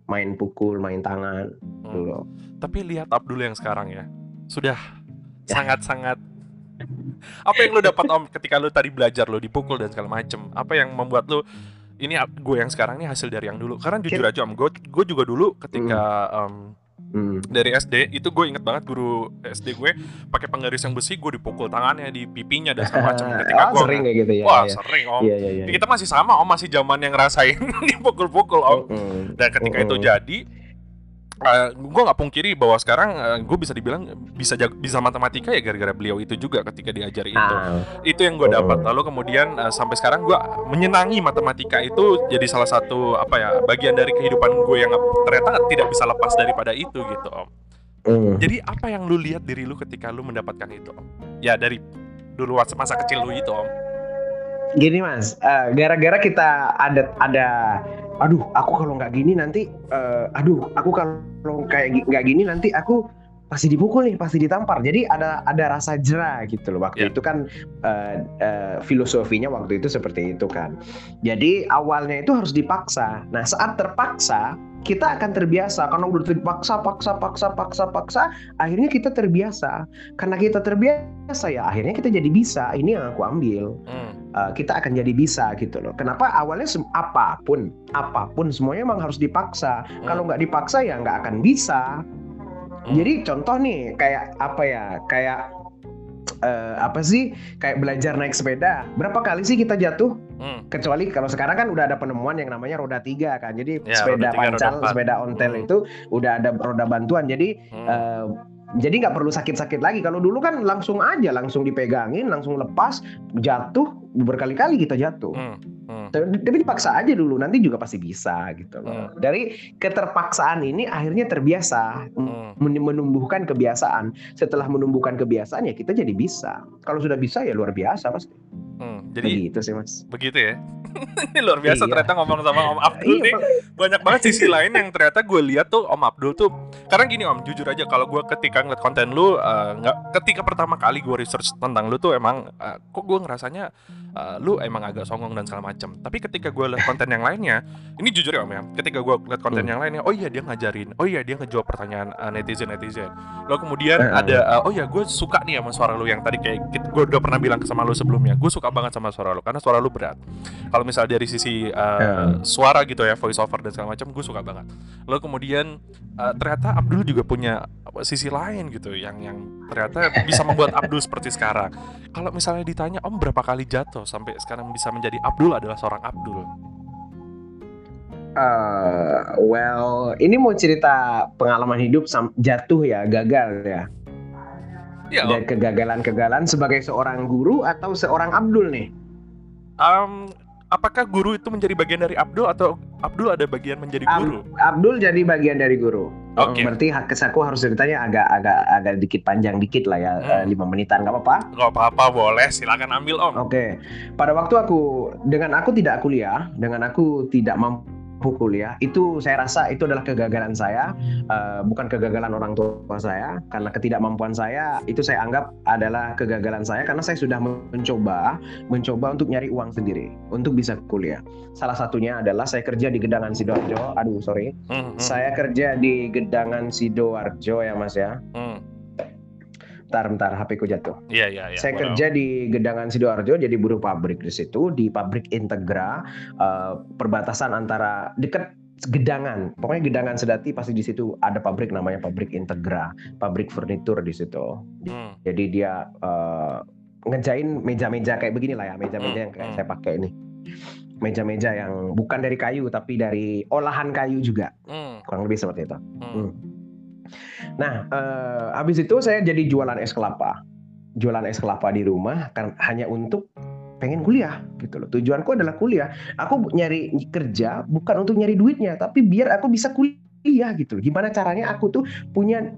main pukul main tangan hmm. dulu tapi lihat Abdul yang sekarang ya sudah ya. sangat-sangat apa yang lo dapat om ketika lo tadi belajar lo dipukul dan segala macem apa yang membuat lo ini gue yang sekarang ini hasil dari yang dulu karena jujur aja om gue gue juga dulu ketika um, Hmm. Dari SD itu gue inget banget guru SD gue pakai penggaris yang besi gue dipukul tangannya di pipinya dan segala macam ketika oh, gue sering kayak gitu ya. Wah, ya. sering Om. Iya, iya, iya. Kita masih sama Om, masih zaman yang ngerasain dipukul-pukul Om. Hmm. Dan ketika hmm. itu jadi uh, eh, gue nggak pungkiri bahwa sekarang uh, eh, gue bisa dibilang bisa jago, bisa matematika ya gara-gara beliau itu juga ketika diajari itu. Ah. itu yang gue dapat. Lalu kemudian uh, sampai sekarang gue menyenangi matematika itu jadi salah satu apa ya bagian dari kehidupan gue yang ternyata tidak bisa lepas daripada itu gitu om. Mm. jadi apa yang lu lihat diri lu ketika lu mendapatkan itu om? Ya dari dulu masa kecil lu itu om gini mas. Gara gara-gara kita ada ada aduh aku kalau nggak gini nanti uh, aduh aku kalau kayak nggak gini nanti aku pasti dipukul nih pasti ditampar. Jadi ada ada rasa jerah gitu loh. Waktu yeah. itu kan uh, uh, filosofinya waktu itu seperti itu kan. Jadi awalnya itu harus dipaksa. Nah saat terpaksa kita akan terbiasa. Karena udah terpaksa paksa paksa paksa paksa akhirnya kita terbiasa. Karena kita terbiasa ya akhirnya kita jadi bisa. Ini yang aku ambil. Hmm. Uh, kita akan jadi bisa gitu loh kenapa awalnya apa pun apa pun semuanya emang harus dipaksa hmm. kalau nggak dipaksa ya nggak akan bisa hmm. jadi contoh nih kayak apa ya kayak uh, apa sih kayak belajar naik sepeda berapa kali sih kita jatuh hmm. kecuali kalau sekarang kan udah ada penemuan yang namanya roda tiga kan jadi ya, sepeda pancal sepeda ontel hmm. itu udah ada roda bantuan jadi hmm. uh, jadi nggak perlu sakit-sakit lagi. Kalau dulu kan langsung aja, langsung dipegangin, langsung lepas, jatuh berkali-kali kita jatuh. Hmm. Hmm. Tapi dipaksa aja dulu, nanti juga pasti bisa gitu loh. Hmm. Dari keterpaksaan ini akhirnya terbiasa, hmm. menumbuhkan kebiasaan. Setelah menumbuhkan kebiasaan ya kita jadi bisa. Kalau sudah bisa ya luar biasa pasti. Hmm, jadi begitu sih mas. Begitu ya. Ini luar biasa iya. ternyata ngomong sama Om Abdul iya, nih. Banyak banget sisi lain yang ternyata gue lihat tuh Om Abdul tuh. Karena gini Om, jujur aja kalau gue ketika ngeliat konten lu, uh, nggak ketika pertama kali gue research tentang lu tuh emang, uh, kok gue ngerasanya uh, lu emang agak songong dan segala macam. Tapi ketika gue lihat konten yang lainnya, ini jujur ya Om ya. Ketika gue lihat konten hmm. yang lainnya, oh iya dia ngajarin, oh iya dia ngejawab pertanyaan uh, netizen netizen. Lalu kemudian uh, ada, uh, oh iya gue suka nih sama suara lu yang tadi kayak gue udah pernah bilang ke sama lu sebelumnya. Gue suka banget sama suara lu karena suara lu berat. Kalau misalnya dari sisi uh, yeah. suara gitu ya, voice over dan segala macam, gue suka banget. Lalu kemudian uh, ternyata Abdul juga punya sisi lain gitu yang yang ternyata bisa membuat Abdul seperti sekarang. Kalau misalnya ditanya Om berapa kali jatuh sampai sekarang bisa menjadi Abdul adalah seorang Abdul. Uh, well, ini mau cerita pengalaman hidup jatuh ya, gagal ya. Ya, Dan kegagalan-kegagalan sebagai seorang guru atau seorang Abdul nih? Um, apakah guru itu menjadi bagian dari Abdul atau Abdul ada bagian menjadi guru? Ab Abdul jadi bagian dari guru. Oke. Okay. Berarti hak kesaku harus ceritanya agak agak agak dikit panjang dikit lah ya, hmm. lima menitan nggak apa-apa? Nggak apa-apa, boleh. Silakan ambil om. Oke. Okay. Pada waktu aku dengan aku tidak kuliah, dengan aku tidak mampu kuliah itu saya rasa itu adalah kegagalan saya uh, bukan kegagalan orang tua saya. Karena ketidakmampuan saya itu saya anggap adalah kegagalan saya karena saya sudah mencoba mencoba untuk nyari uang sendiri untuk bisa kuliah. Salah satunya adalah saya kerja di Gedangan sidoarjo. Aduh sorry. Mm -hmm. saya kerja di Gedangan sidoarjo ya mas ya. Mm. Bentar, bentar, HP ku jatuh. Iya, iya, iya. Saya wow. kerja di Gedangan Sidoarjo, jadi buruh pabrik di situ, di pabrik Integra, uh, perbatasan antara dekat Gedangan, pokoknya Gedangan Sedati pasti di situ ada pabrik namanya pabrik Integra, pabrik furnitur di situ. Hmm. Jadi dia uh, ngejain meja-meja kayak begini lah ya, meja-meja hmm. yang kayak hmm. saya pakai ini. Meja-meja yang bukan dari kayu tapi dari olahan kayu juga, hmm. kurang lebih seperti itu. Hmm. Hmm. Nah, eh, habis itu saya jadi jualan es kelapa. Jualan es kelapa di rumah kan hanya untuk pengen kuliah gitu loh. Tujuanku adalah kuliah. Aku nyari kerja bukan untuk nyari duitnya, tapi biar aku bisa kuliah gitu loh. Gimana caranya aku tuh punya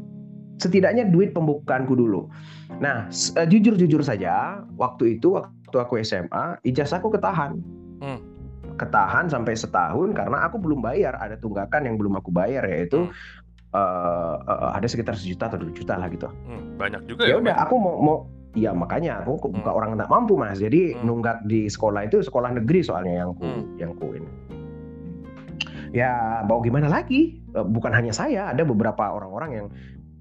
setidaknya duit pembukaanku dulu. Nah, uh, jujur-jujur saja, waktu itu waktu aku SMA, ijazahku ketahan. Hmm. Ketahan sampai setahun karena aku belum bayar, ada tunggakan yang belum aku bayar yaitu hmm. Uh, uh, ada sekitar sejuta atau dua juta lah gitu. Hmm, banyak juga ya. Ya udah, aku mau mau Iya makanya aku hmm. orang tak mampu mas. Jadi hmm. nunggak di sekolah itu sekolah negeri soalnya yang ku hmm. yang ku ini. Ya mau gimana lagi? Bukan hanya saya, ada beberapa orang-orang yang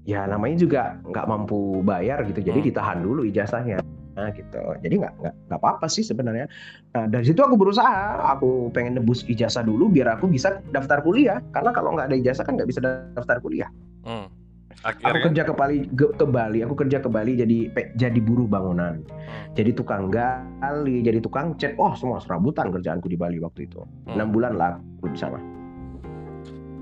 ya namanya juga nggak mampu bayar gitu jadi hmm. ditahan dulu ijazahnya nah gitu jadi nggak nggak nggak apa-apa sih sebenarnya nah, dari situ aku berusaha aku pengen nebus ijazah dulu biar aku bisa daftar kuliah karena kalau nggak ada ijazah kan nggak bisa daftar kuliah hmm. Akhirnya? aku kerja ke Bali ke, ke Bali aku kerja ke Bali jadi jadi buruh bangunan hmm. jadi tukang gali jadi tukang cat oh semua serabutan kerjaanku di Bali waktu itu hmm. enam hmm. bulan lah aku di sana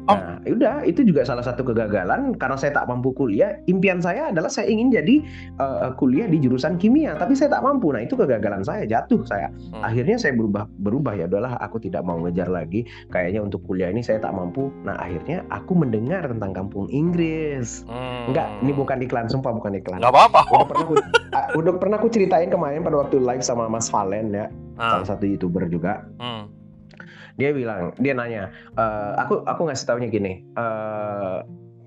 Oh. Nah, ya udah itu juga salah satu kegagalan karena saya tak mampu kuliah. Impian saya adalah saya ingin jadi uh, kuliah di jurusan kimia, tapi saya tak mampu. Nah, itu kegagalan saya, jatuh saya. Hmm. Akhirnya saya berubah berubah ya udahlah aku tidak mau ngejar lagi. Kayaknya untuk kuliah ini saya tak mampu. Nah, akhirnya aku mendengar tentang kampung Inggris. Hmm. Enggak, ini bukan iklan, sumpah bukan iklan. Enggak apa-apa. Udah pernah aku, udah pernah aku ceritain kemarin pada waktu live sama Mas Valen ya, hmm. salah satu YouTuber juga. Hmm dia bilang dia nanya e, aku aku ngasih taunya gini e,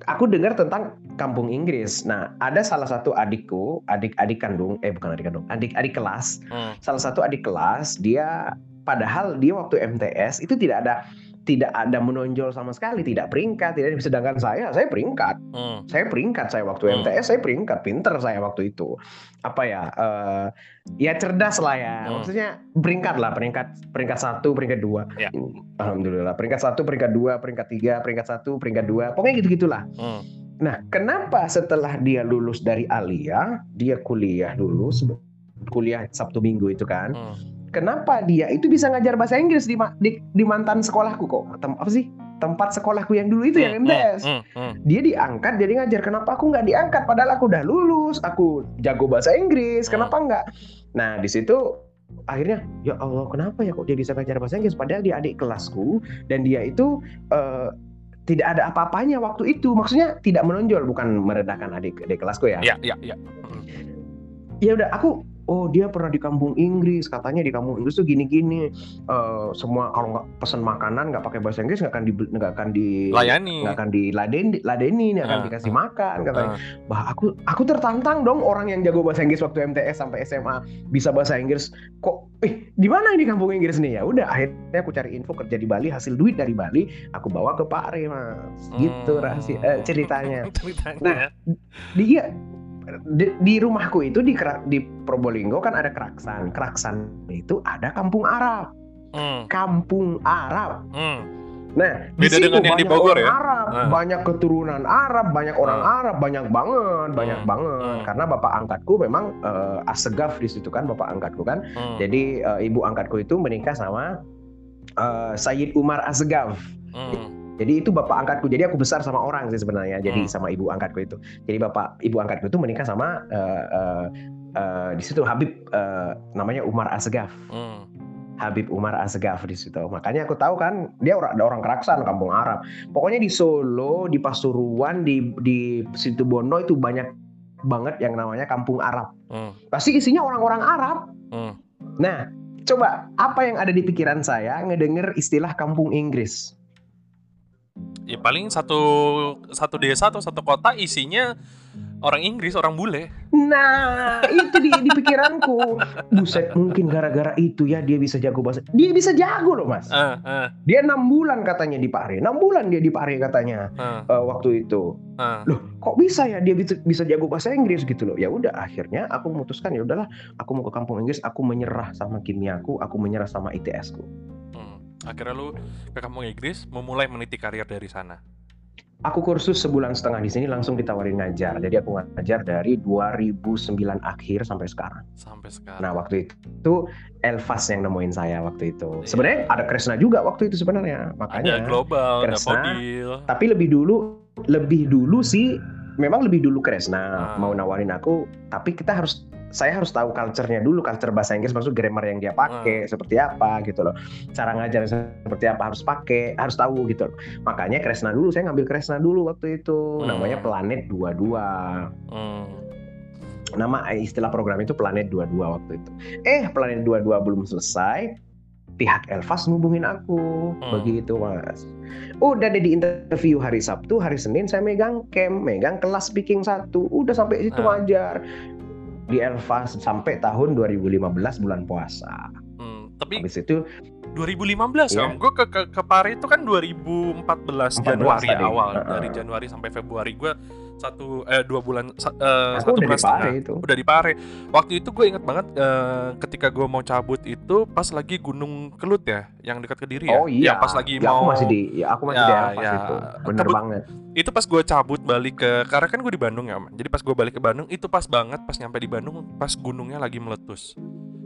aku dengar tentang kampung Inggris nah ada salah satu adikku adik adik kandung eh bukan adik kandung adik adik kelas hmm. salah satu adik kelas dia padahal dia waktu MTS itu tidak ada tidak ada menonjol sama sekali, tidak peringkat, tidak sedangkan saya, saya peringkat, hmm. saya peringkat saya waktu hmm. MTS, saya peringkat, pinter saya waktu itu, apa ya, uh, ya cerdas lah ya, hmm. maksudnya peringkat lah, peringkat peringkat satu, peringkat dua, ya. alhamdulillah, peringkat satu, peringkat dua, peringkat tiga, peringkat satu, peringkat dua, pokoknya gitu gitulah. Hmm. Nah, kenapa setelah dia lulus dari Alia, dia kuliah dulu, kuliah Sabtu Minggu itu kan? Hmm kenapa dia? Itu bisa ngajar bahasa Inggris di di, di mantan sekolahku kok. Tem, apa sih? Tempat sekolahku yang dulu itu yang hmm, MTS hmm, hmm, dia diangkat jadi ngajar. Kenapa aku nggak diangkat? Padahal aku udah lulus aku jago bahasa Inggris. Kenapa nggak? Nah di situ akhirnya ya Allah kenapa ya kok dia bisa ngajar bahasa Inggris? Padahal dia adik kelasku dan dia itu uh, tidak ada apa-apanya waktu itu. Maksudnya tidak menonjol bukan merendahkan adik adik kelasku ya. Ya ya ya. Ya udah aku oh dia pernah di kampung Inggris katanya di kampung Inggris tuh gini-gini. Uh, semua kalau nggak pesan makanan nggak pakai bahasa Inggris nggak akan di nggak akan dilayani nggak akan diladeni ladeni nggak akan uh, dikasih uh, makan katanya uh. bah aku aku tertantang dong orang yang jago bahasa Inggris waktu MTS sampai SMA bisa bahasa Inggris. Kok eh di mana ini kampung Inggris nih? Ya udah akhirnya aku cari info kerja di Bali hasil duit dari Bali aku bawa ke Pak Are mas. Gitu hmm. rahasia eh, ceritanya. ceritanya. Nah dia di, di rumahku itu di di Probolinggo kan ada Keraksan. Keraksan itu ada kampung Arab. Hmm. Kampung Arab. Hmm. Nah, beda di dengan yang di Bogor ya. Arab, hmm. banyak keturunan Arab, banyak orang hmm. Arab, banyak banget, banyak hmm. banget. Hmm. Karena bapak angkatku memang uh, asegaf di situ kan bapak angkatku kan. Hmm. Jadi uh, ibu angkatku itu menikah sama uh, Sayyid Umar Asgaf. Hmm jadi itu bapak angkatku. Jadi aku besar sama orang sih sebenarnya. Jadi hmm. sama ibu angkatku itu. Jadi bapak ibu angkatku itu menikah sama uh, uh, uh, di situ Habib uh, namanya Umar Asgaf. Hmm. Habib Umar Asgaf di situ. Makanya aku tahu kan dia orang ada orang Keraksan, kampung Arab. Pokoknya di Solo, di Pasuruan, di di situ Bondo itu banyak banget yang namanya kampung Arab. Hmm. Pasti isinya orang-orang Arab. Hmm. Nah, coba apa yang ada di pikiran saya ngedenger istilah kampung Inggris? Ya paling satu satu desa atau satu kota isinya orang Inggris, orang bule. Nah, itu di, di pikiranku. Buset, mungkin gara-gara itu ya dia bisa jago bahasa. Dia bisa jago loh, Mas. Uh, uh. Dia enam bulan katanya di Pare. Enam bulan dia di Pare katanya uh. Uh, waktu itu. Uh. Loh, kok bisa ya dia bisa, bisa jago bahasa Inggris gitu loh. Ya udah, akhirnya aku memutuskan ya udahlah, aku mau ke kampung Inggris, aku menyerah sama kimiaku, aku menyerah sama ITS-ku akhirnya lu ke kampung Inggris memulai meniti karir dari sana aku kursus sebulan setengah di sini langsung ditawarin ngajar. Jadi aku ngajar dari 2009 akhir sampai sekarang. Sampai sekarang. Nah, waktu itu Elvas yang nemuin saya waktu itu. Yeah. Sebenarnya ada Kresna juga waktu itu sebenarnya. Makanya ada global, Kresna, ada Tapi lebih dulu lebih dulu sih memang lebih dulu Kresna ah. mau nawarin aku, tapi kita harus saya harus tahu culture-nya dulu, culture bahasa Inggris maksud grammar yang dia pakai seperti apa gitu loh. Cara ngajar seperti apa harus pakai, harus tahu gitu loh. Makanya Kresna dulu, saya ngambil Kresna dulu waktu itu. Hmm. Namanya Planet 22. Hmm. Nama eh, istilah program itu Planet 22 waktu itu. Eh, Planet 22 belum selesai. Pihak Elvas ngubungin aku. Hmm. Begitu, Mas. Udah deh di interview hari Sabtu, hari Senin saya megang camp, megang kelas speaking satu. Udah sampai situ Ah. ngajar di Elvas sampai tahun 2015 bulan puasa. Hmm. Tapi Habis itu 2015 Iya. om, gue ke, ke ke Pare itu kan 2014 Januari tadi. awal Heeh. dari Januari sampai Februari gue satu eh dua bulan sa- eh, aku satu bulan setengah itu. udah di Pare. Waktu itu gue inget banget eh, ketika gue mau cabut itu pas lagi Gunung Kelut ya, yang dekat Kediri ya. Oh iya. Yang pas lagi Ya, mau aku masih di ya aku masih Ya, di Elvas ya. itu. Bener Kebut- banget. itu pas gue cabut balik ke karena kan gue di Bandung ya om. Jadi pas gue balik ke Bandung itu pas banget pas nyampe di Bandung pas gunungnya lagi meletus.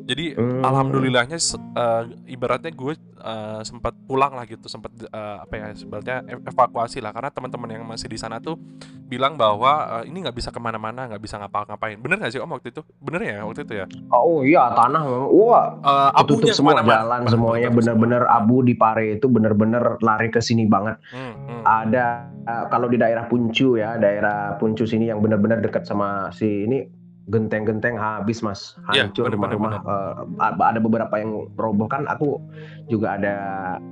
Jadi Hmm. alhamdulillahnya eh, ibaratnya gue eh, sempat pulang lah gitu, sempat eh, apa ya sebenarnya ev- evakuasi lah karena teman-teman yang masih di sana tuh bilang bahwa eh, ini nggak bisa ke mana-mana, nggak bisa ngapa-ngapain. Bener nggak sih om waktu itu? Bener ya waktu itu ya? Oh iya, tanah wah tutup abunya semua ke mana-mana. jalan Bener, semuanya bener-bener abu di Pare itu bener-bener lari ke sini banget. Hmm, hmm. Ada uh, kalau di daerah Puncu ya, daerah Puncu sini yang benar-benar dekat sama si ini genteng-genteng habis mas, Iya, hancur bener, bener, rumah-rumah. Uh, a- ada beberapa yang roboh kan. Aku juga ada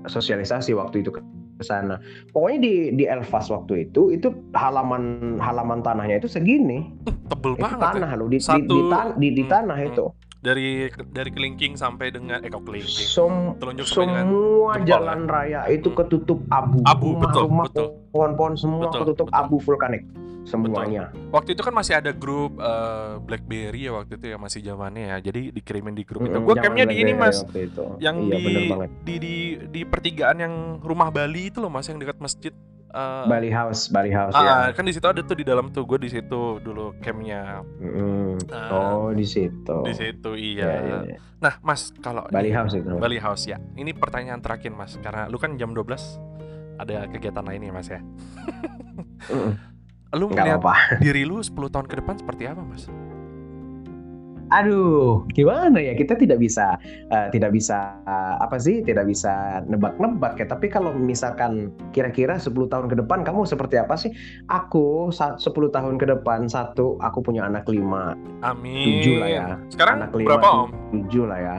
sosialisasi waktu itu ke sana. Pokoknya di di Elvas waktu itu itu halaman halaman tanahnya itu segini. Tebel Itu banget ya. tanah loh di, di, Satu- di, tan- di, di Hmm, tanah hmm. itu. Dari dari kelingking sampai dengan eh kok kelingking. Sem- Telunjuk dengan semua jempol, jalan raya itu ketutup abu. Abu, betul, Rumah-rumah, betul. Pohon-pohon semua Betul, ketutup betul. abu vulkanik semuanya. Waktu itu kan masih ada grup eh, BlackBerry ya waktu itu ya masih zamannya ya. Jadi dikirimin di grup itu. Mm-mm, Gue zaman campnya di ini mas, itu. yang iya, di, di di di pertigaan yang rumah Bali itu loh mas, yang dekat masjid. eh, Bali House, Bali House ah, ya. kan di situ ada tuh di dalam tuh gue di situ dulu campnya Mm-mm. Ah, oh di situ. di situ Iya, iya. iya, iya. Nah mas kalau Bali House itu. Bali House ya. Ini pertanyaan terakhir mas, karena lu kan jam 12 ada kegiatan lain ya mas ya. Mm-mm. Lu Nggak melihat apa-apa. diri lu 10 tahun ke depan seperti apa mas? Aduh, gimana ya? Kita tidak bisa, eh, tidak bisa eh, apa sih? Tidak bisa nebak-nebak ya. Tapi kalau misalkan kira-kira 10 tahun ke depan kamu seperti apa sih? Aku saat 10 tahun ke depan satu, aku punya anak lima, Amin. tujuh lah ya. Sekarang Anak lima, berapa om? tujuh lah ya.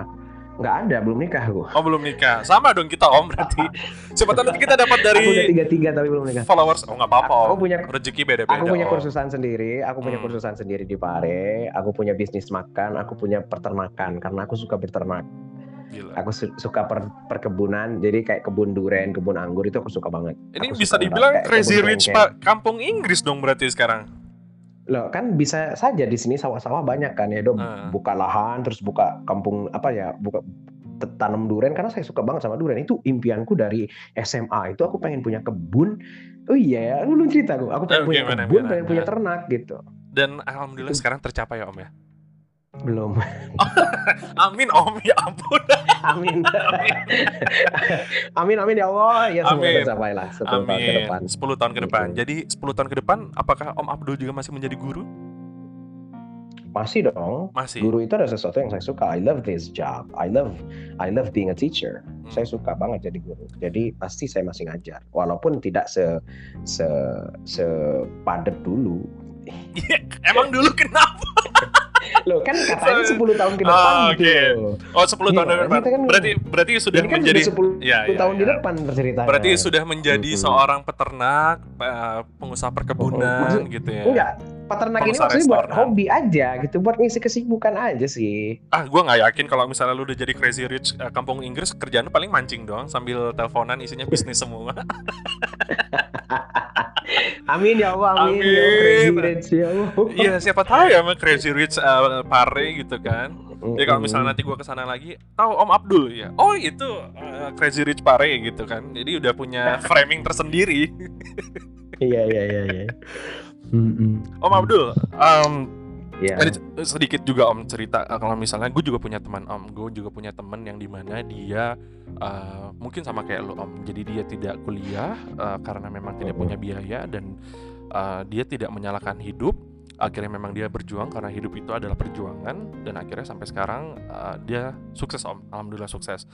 Nggak ada, belum nikah aku. Oh belum nikah. Sama dong kita om berarti. Siapa tahu nanti kita dapat dari Aku udah tiga tiga tapi belum nikah. followers. Oh nggak apa-apa om. Aku punya Rezeki beda-beda. Aku punya Om. kursusan sendiri, aku punya Hmm. kursusan sendiri di Pare, aku punya bisnis makan, aku punya peternakan karena aku suka berternak. Gila. Aku su- suka per- perkebunan, jadi kayak kebun duren, kebun anggur itu aku suka banget. Ini Aku bisa dibilang crazy rich pak kampung Inggris dong berarti sekarang. Loh, kan bisa saja di sini sawah-sawah banyak kan ya, dong. Ah. Buka lahan terus buka kampung apa ya, buka tanam duren karena saya suka banget sama duren. Itu impianku dari SMA. Itu aku pengen punya kebun. Oh iya ya, lu belum cerita aku. Aku pengen Eh, punya gimana, kebun, gimana? pengen punya Ah. ternak gitu. Dan alhamdulillah Itu- sekarang tercapai ya om ya. Belum. Amin om ya ampun. Amin. amin amin ya Allah. Ya semoga Amin. tercapai lah 10 tahun ke Amin. depan. 10 tahun ke depan. Gitu. Jadi 10 tahun ke depan apakah Om Abdul juga masih menjadi guru? Masih dong. Masih. Guru itu ada sesuatu yang saya suka. I love this job. I love I love being a teacher. Hmm. Saya suka banget jadi guru. Jadi pasti saya masih ngajar. Walaupun tidak se se sepadet dulu. Emang dulu kenapa? Loh kan katanya 10 tahun ke depan Ah, gitu. Oh 10 tahun Iya, ke depan. kan- Berarti berarti sudah kan menjadi udah 10 ya, ya, tahun di ya. depan ceritanya. Berarti sudah menjadi Mm-mm. seorang peternak, eh, pengusaha perkebunan Maksud- gitu ya. Enggak, peternak ini maksudnya buat hobi aja gitu, buat ngisi kesibukan aja sih. Ah, gua nggak yakin kalau misalnya lu udah jadi crazy rich eh, kampung Inggris kerjaan lu paling mancing doang sambil teleponan isinya bisnis semua. Amin ya Allah, amin, ya Amin. crazy rich ya Allah. Iya, siapa tahu ya sama crazy rich eh, pare gitu kan. Ya kalau misalnya nanti gua ke sana lagi, tahu Om Abdul ya. Oh itu eh, Crazy Rich Pare gitu kan. Jadi udah punya framing tersendiri. Iya iya iya iya. Mm-mm. Om Abdul, em, Iya. ada sedikit juga Om cerita eh, kalau misalnya gue juga punya teman Om, gue juga punya teman yang di mana dia eh, mungkin sama kayak lo Om. Jadi dia tidak kuliah eh, karena memang tidak Mhm. punya biaya dan eh, dia tidak menyalahkan hidup. akhirnya memang dia berjuang karena hidup itu adalah perjuangan dan akhirnya sampai sekarang uh, dia sukses om alhamdulillah sukses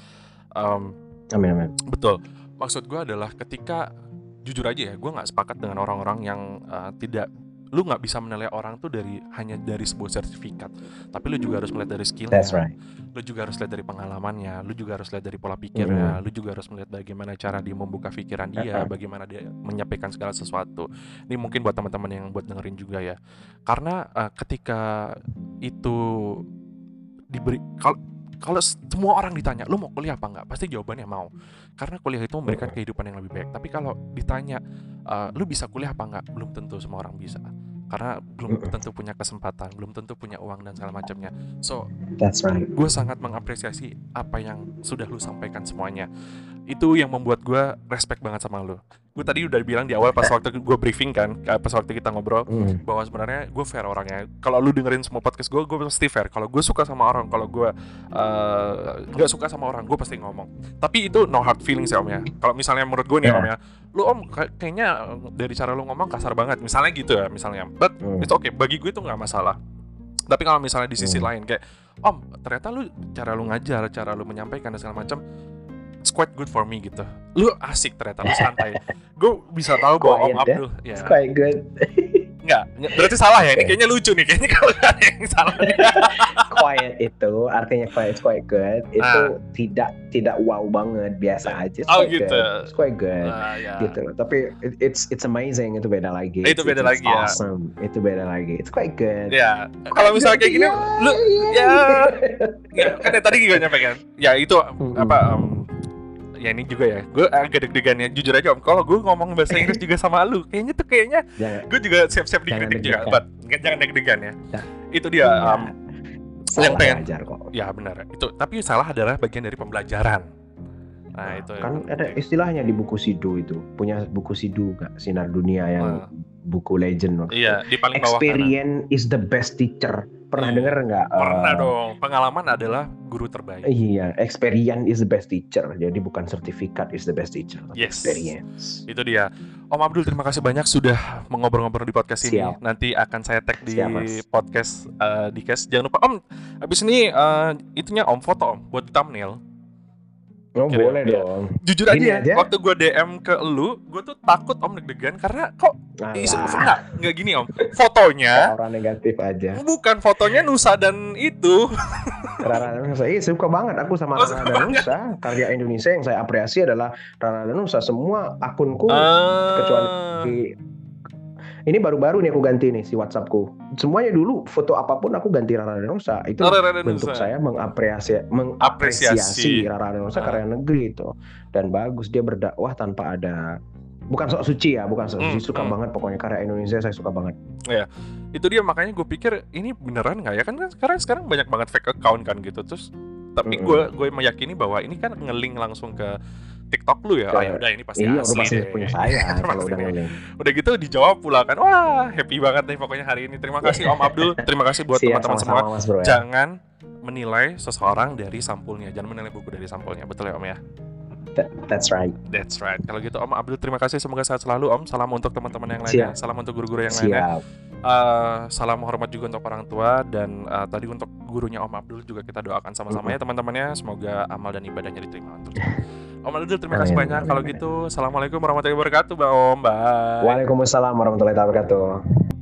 um, amin amin betul maksud gue adalah ketika jujur aja ya gue nggak sepakat dengan orang-orang yang uh, tidak lu nggak bisa menilai orang tuh dari hanya dari sebuah sertifikat. Tapi lu juga harus melihat dari skillnya. That's right. Lu juga harus lihat dari pengalamannya lu juga harus lihat dari pola pikirnya lu juga harus melihat bagaimana cara dia membuka pikiran dia bagaimana dia menyampaikan segala sesuatu. Ini mungkin buat teman-teman yang buat dengerin juga ya. Karena uh, ketika itu diberi kalau kalau semua orang ditanya lu mau kuliah apa enggak? Pasti jawabannya mau. Karena kuliah itu memberikan kehidupan yang lebih baik. Tapi kalau ditanya uh, lu bisa kuliah apa enggak? Belum tentu semua orang bisa karena belum tentu punya kesempatan belum tentu punya uang dan segala macamnya. So that's right. gue sangat mengapresiasi apa yang sudah lu sampaikan semuanya. Itu yang membuat gue respect banget sama lu. Gue tadi udah bilang di awal pas waktu gue briefing kan pas waktu kita ngobrol mm. bahwa sebenarnya gue fair orangnya. Kalau lu dengerin semua podcast gue gue pasti fair. Kalau gue suka sama orang kalau gue uh, nggak suka sama orang gue pasti ngomong. Tapi itu no hard feelings ya om ya. Kalau misalnya menurut gue nih yeah. om ya lu om kayaknya dari cara lu ngomong kasar banget misalnya gitu ya misalnya but mm. it's okay bagi gue itu nggak masalah tapi kalau misalnya di sisi mm. lain kayak om ternyata lu cara lu ngajar cara lu menyampaikan dan segala macam it's quite good for me gitu. Lu asik ternyata, lu santai. gue bisa tahu bahwa Om ya? Abdul ya. It's quite good. Enggak, berarti salah ya. Ini kayaknya lucu nih. Kayaknya kalau ada yang salah. quiet itu artinya quiet, quite good. Itu ah. tidak tidak wow banget, biasa aja. It's oh gitu. Good. It's quite good. Ah, yeah. Gitu. Tapi it, it's it's amazing itu beda lagi. Itu beda it's, lagi ya. Awesome. Itu beda lagi. It's quite good. Ya. Kalau misalnya kayak gini, yeah, lu yeah. ya, ya kan tadi gue nyampe kan. Ya itu mm -hmm. apa um, ya ini juga ya. Gue agak deg-degan ya. Jujur aja om. Kalau gue ngomong bahasa Inggris juga sama lu kayaknya tuh kayaknya gue juga siap-siap dikritik juga. but jangan deg-degan ya. Nah, itu dia um, yang pengen kok. ya benar. Itu tapi salah adalah bagian dari pembelajaran. Nah, itu kan ada istilahnya di buku Sidu itu. Punya buku Sidu gak Sinar Dunia yang nah. buku legend waktu. Iya, di paling bawah Experience kanan. is the best teacher. Pernah hmm. denger nggak? Pernah uh, dong. Pengalaman adalah guru terbaik. Iya, experience is the best teacher. Jadi bukan sertifikat is the best teacher. Yes. Experience. Itu dia. Om Abdul terima kasih banyak sudah mengobrol-ngobrol di podcast Siap. ini. Nanti akan saya tag di Siap, podcast uh, di cast. Jangan lupa Om, habis ini uh, itunya Om foto Om buat thumbnail Oh Kira boleh ya. dong. Jujur aja, ya, aja, waktu gue DM ke lu, gue tuh takut om deg-degan karena kok isu enggak, enggak gini om. Fotonya orang negatif aja. Bukan fotonya Nusa dan itu. Rara Nusa, iya suka banget aku sama oh, Rara dan Nusa. Karya Indonesia yang saya apresiasi adalah Rara dan Nusa. Semua akunku uh... kecuali ini baru-baru nih aku ganti nih si WhatsAppku. Semuanya dulu foto apa pun aku ganti Rara Nusa. Itu Rara bentuk saya mengapresiasi mengapresiasi Rara Nusa uh. karya negeri itu. Dan bagus dia berdakwah tanpa ada bukan sok suci ya, bukan sok suci. Hmm, suka hmm. banget pokoknya karya Indonesia saya suka banget. Ya, itu dia makanya gue pikir ini beneran nggak ya kan sekarang sekarang banyak banget fake account kan gitu terus. Tapi gue gue meyakini bahwa ini kan ngeling langsung ke TikTok lu ya. Ya udah ini pasti iya, asli pasti punya saya kalau udah. Udah gitu dijawab pula kan. Wah, happy banget nih pokoknya hari ini. Terima kasih Om Abdul. Terima kasih buat teman-teman semua. Mas bro, ya. Jangan menilai seseorang dari sampulnya. Jangan menilai buku dari sampulnya. Betul ya Om ya? that's right. That's right. Kalau gitu Om Abdul terima kasih semoga sehat selalu Om. Salam untuk teman-teman yang lainnya. Siap. Salam untuk guru-guru yang Siap. lainnya. Uh, salam hormat juga untuk orang tua dan uh, tadi untuk gurunya Om Abdul juga kita doakan sama-sama ya teman-temannya. Semoga amal dan ibadahnya diterima untuk Om Abdul terima kasih banyak. Kalau gitu, assalamualaikum warahmatullahi wabarakatuh, Mbak Om. Bye. Waalaikumsalam warahmatullahi wabarakatuh.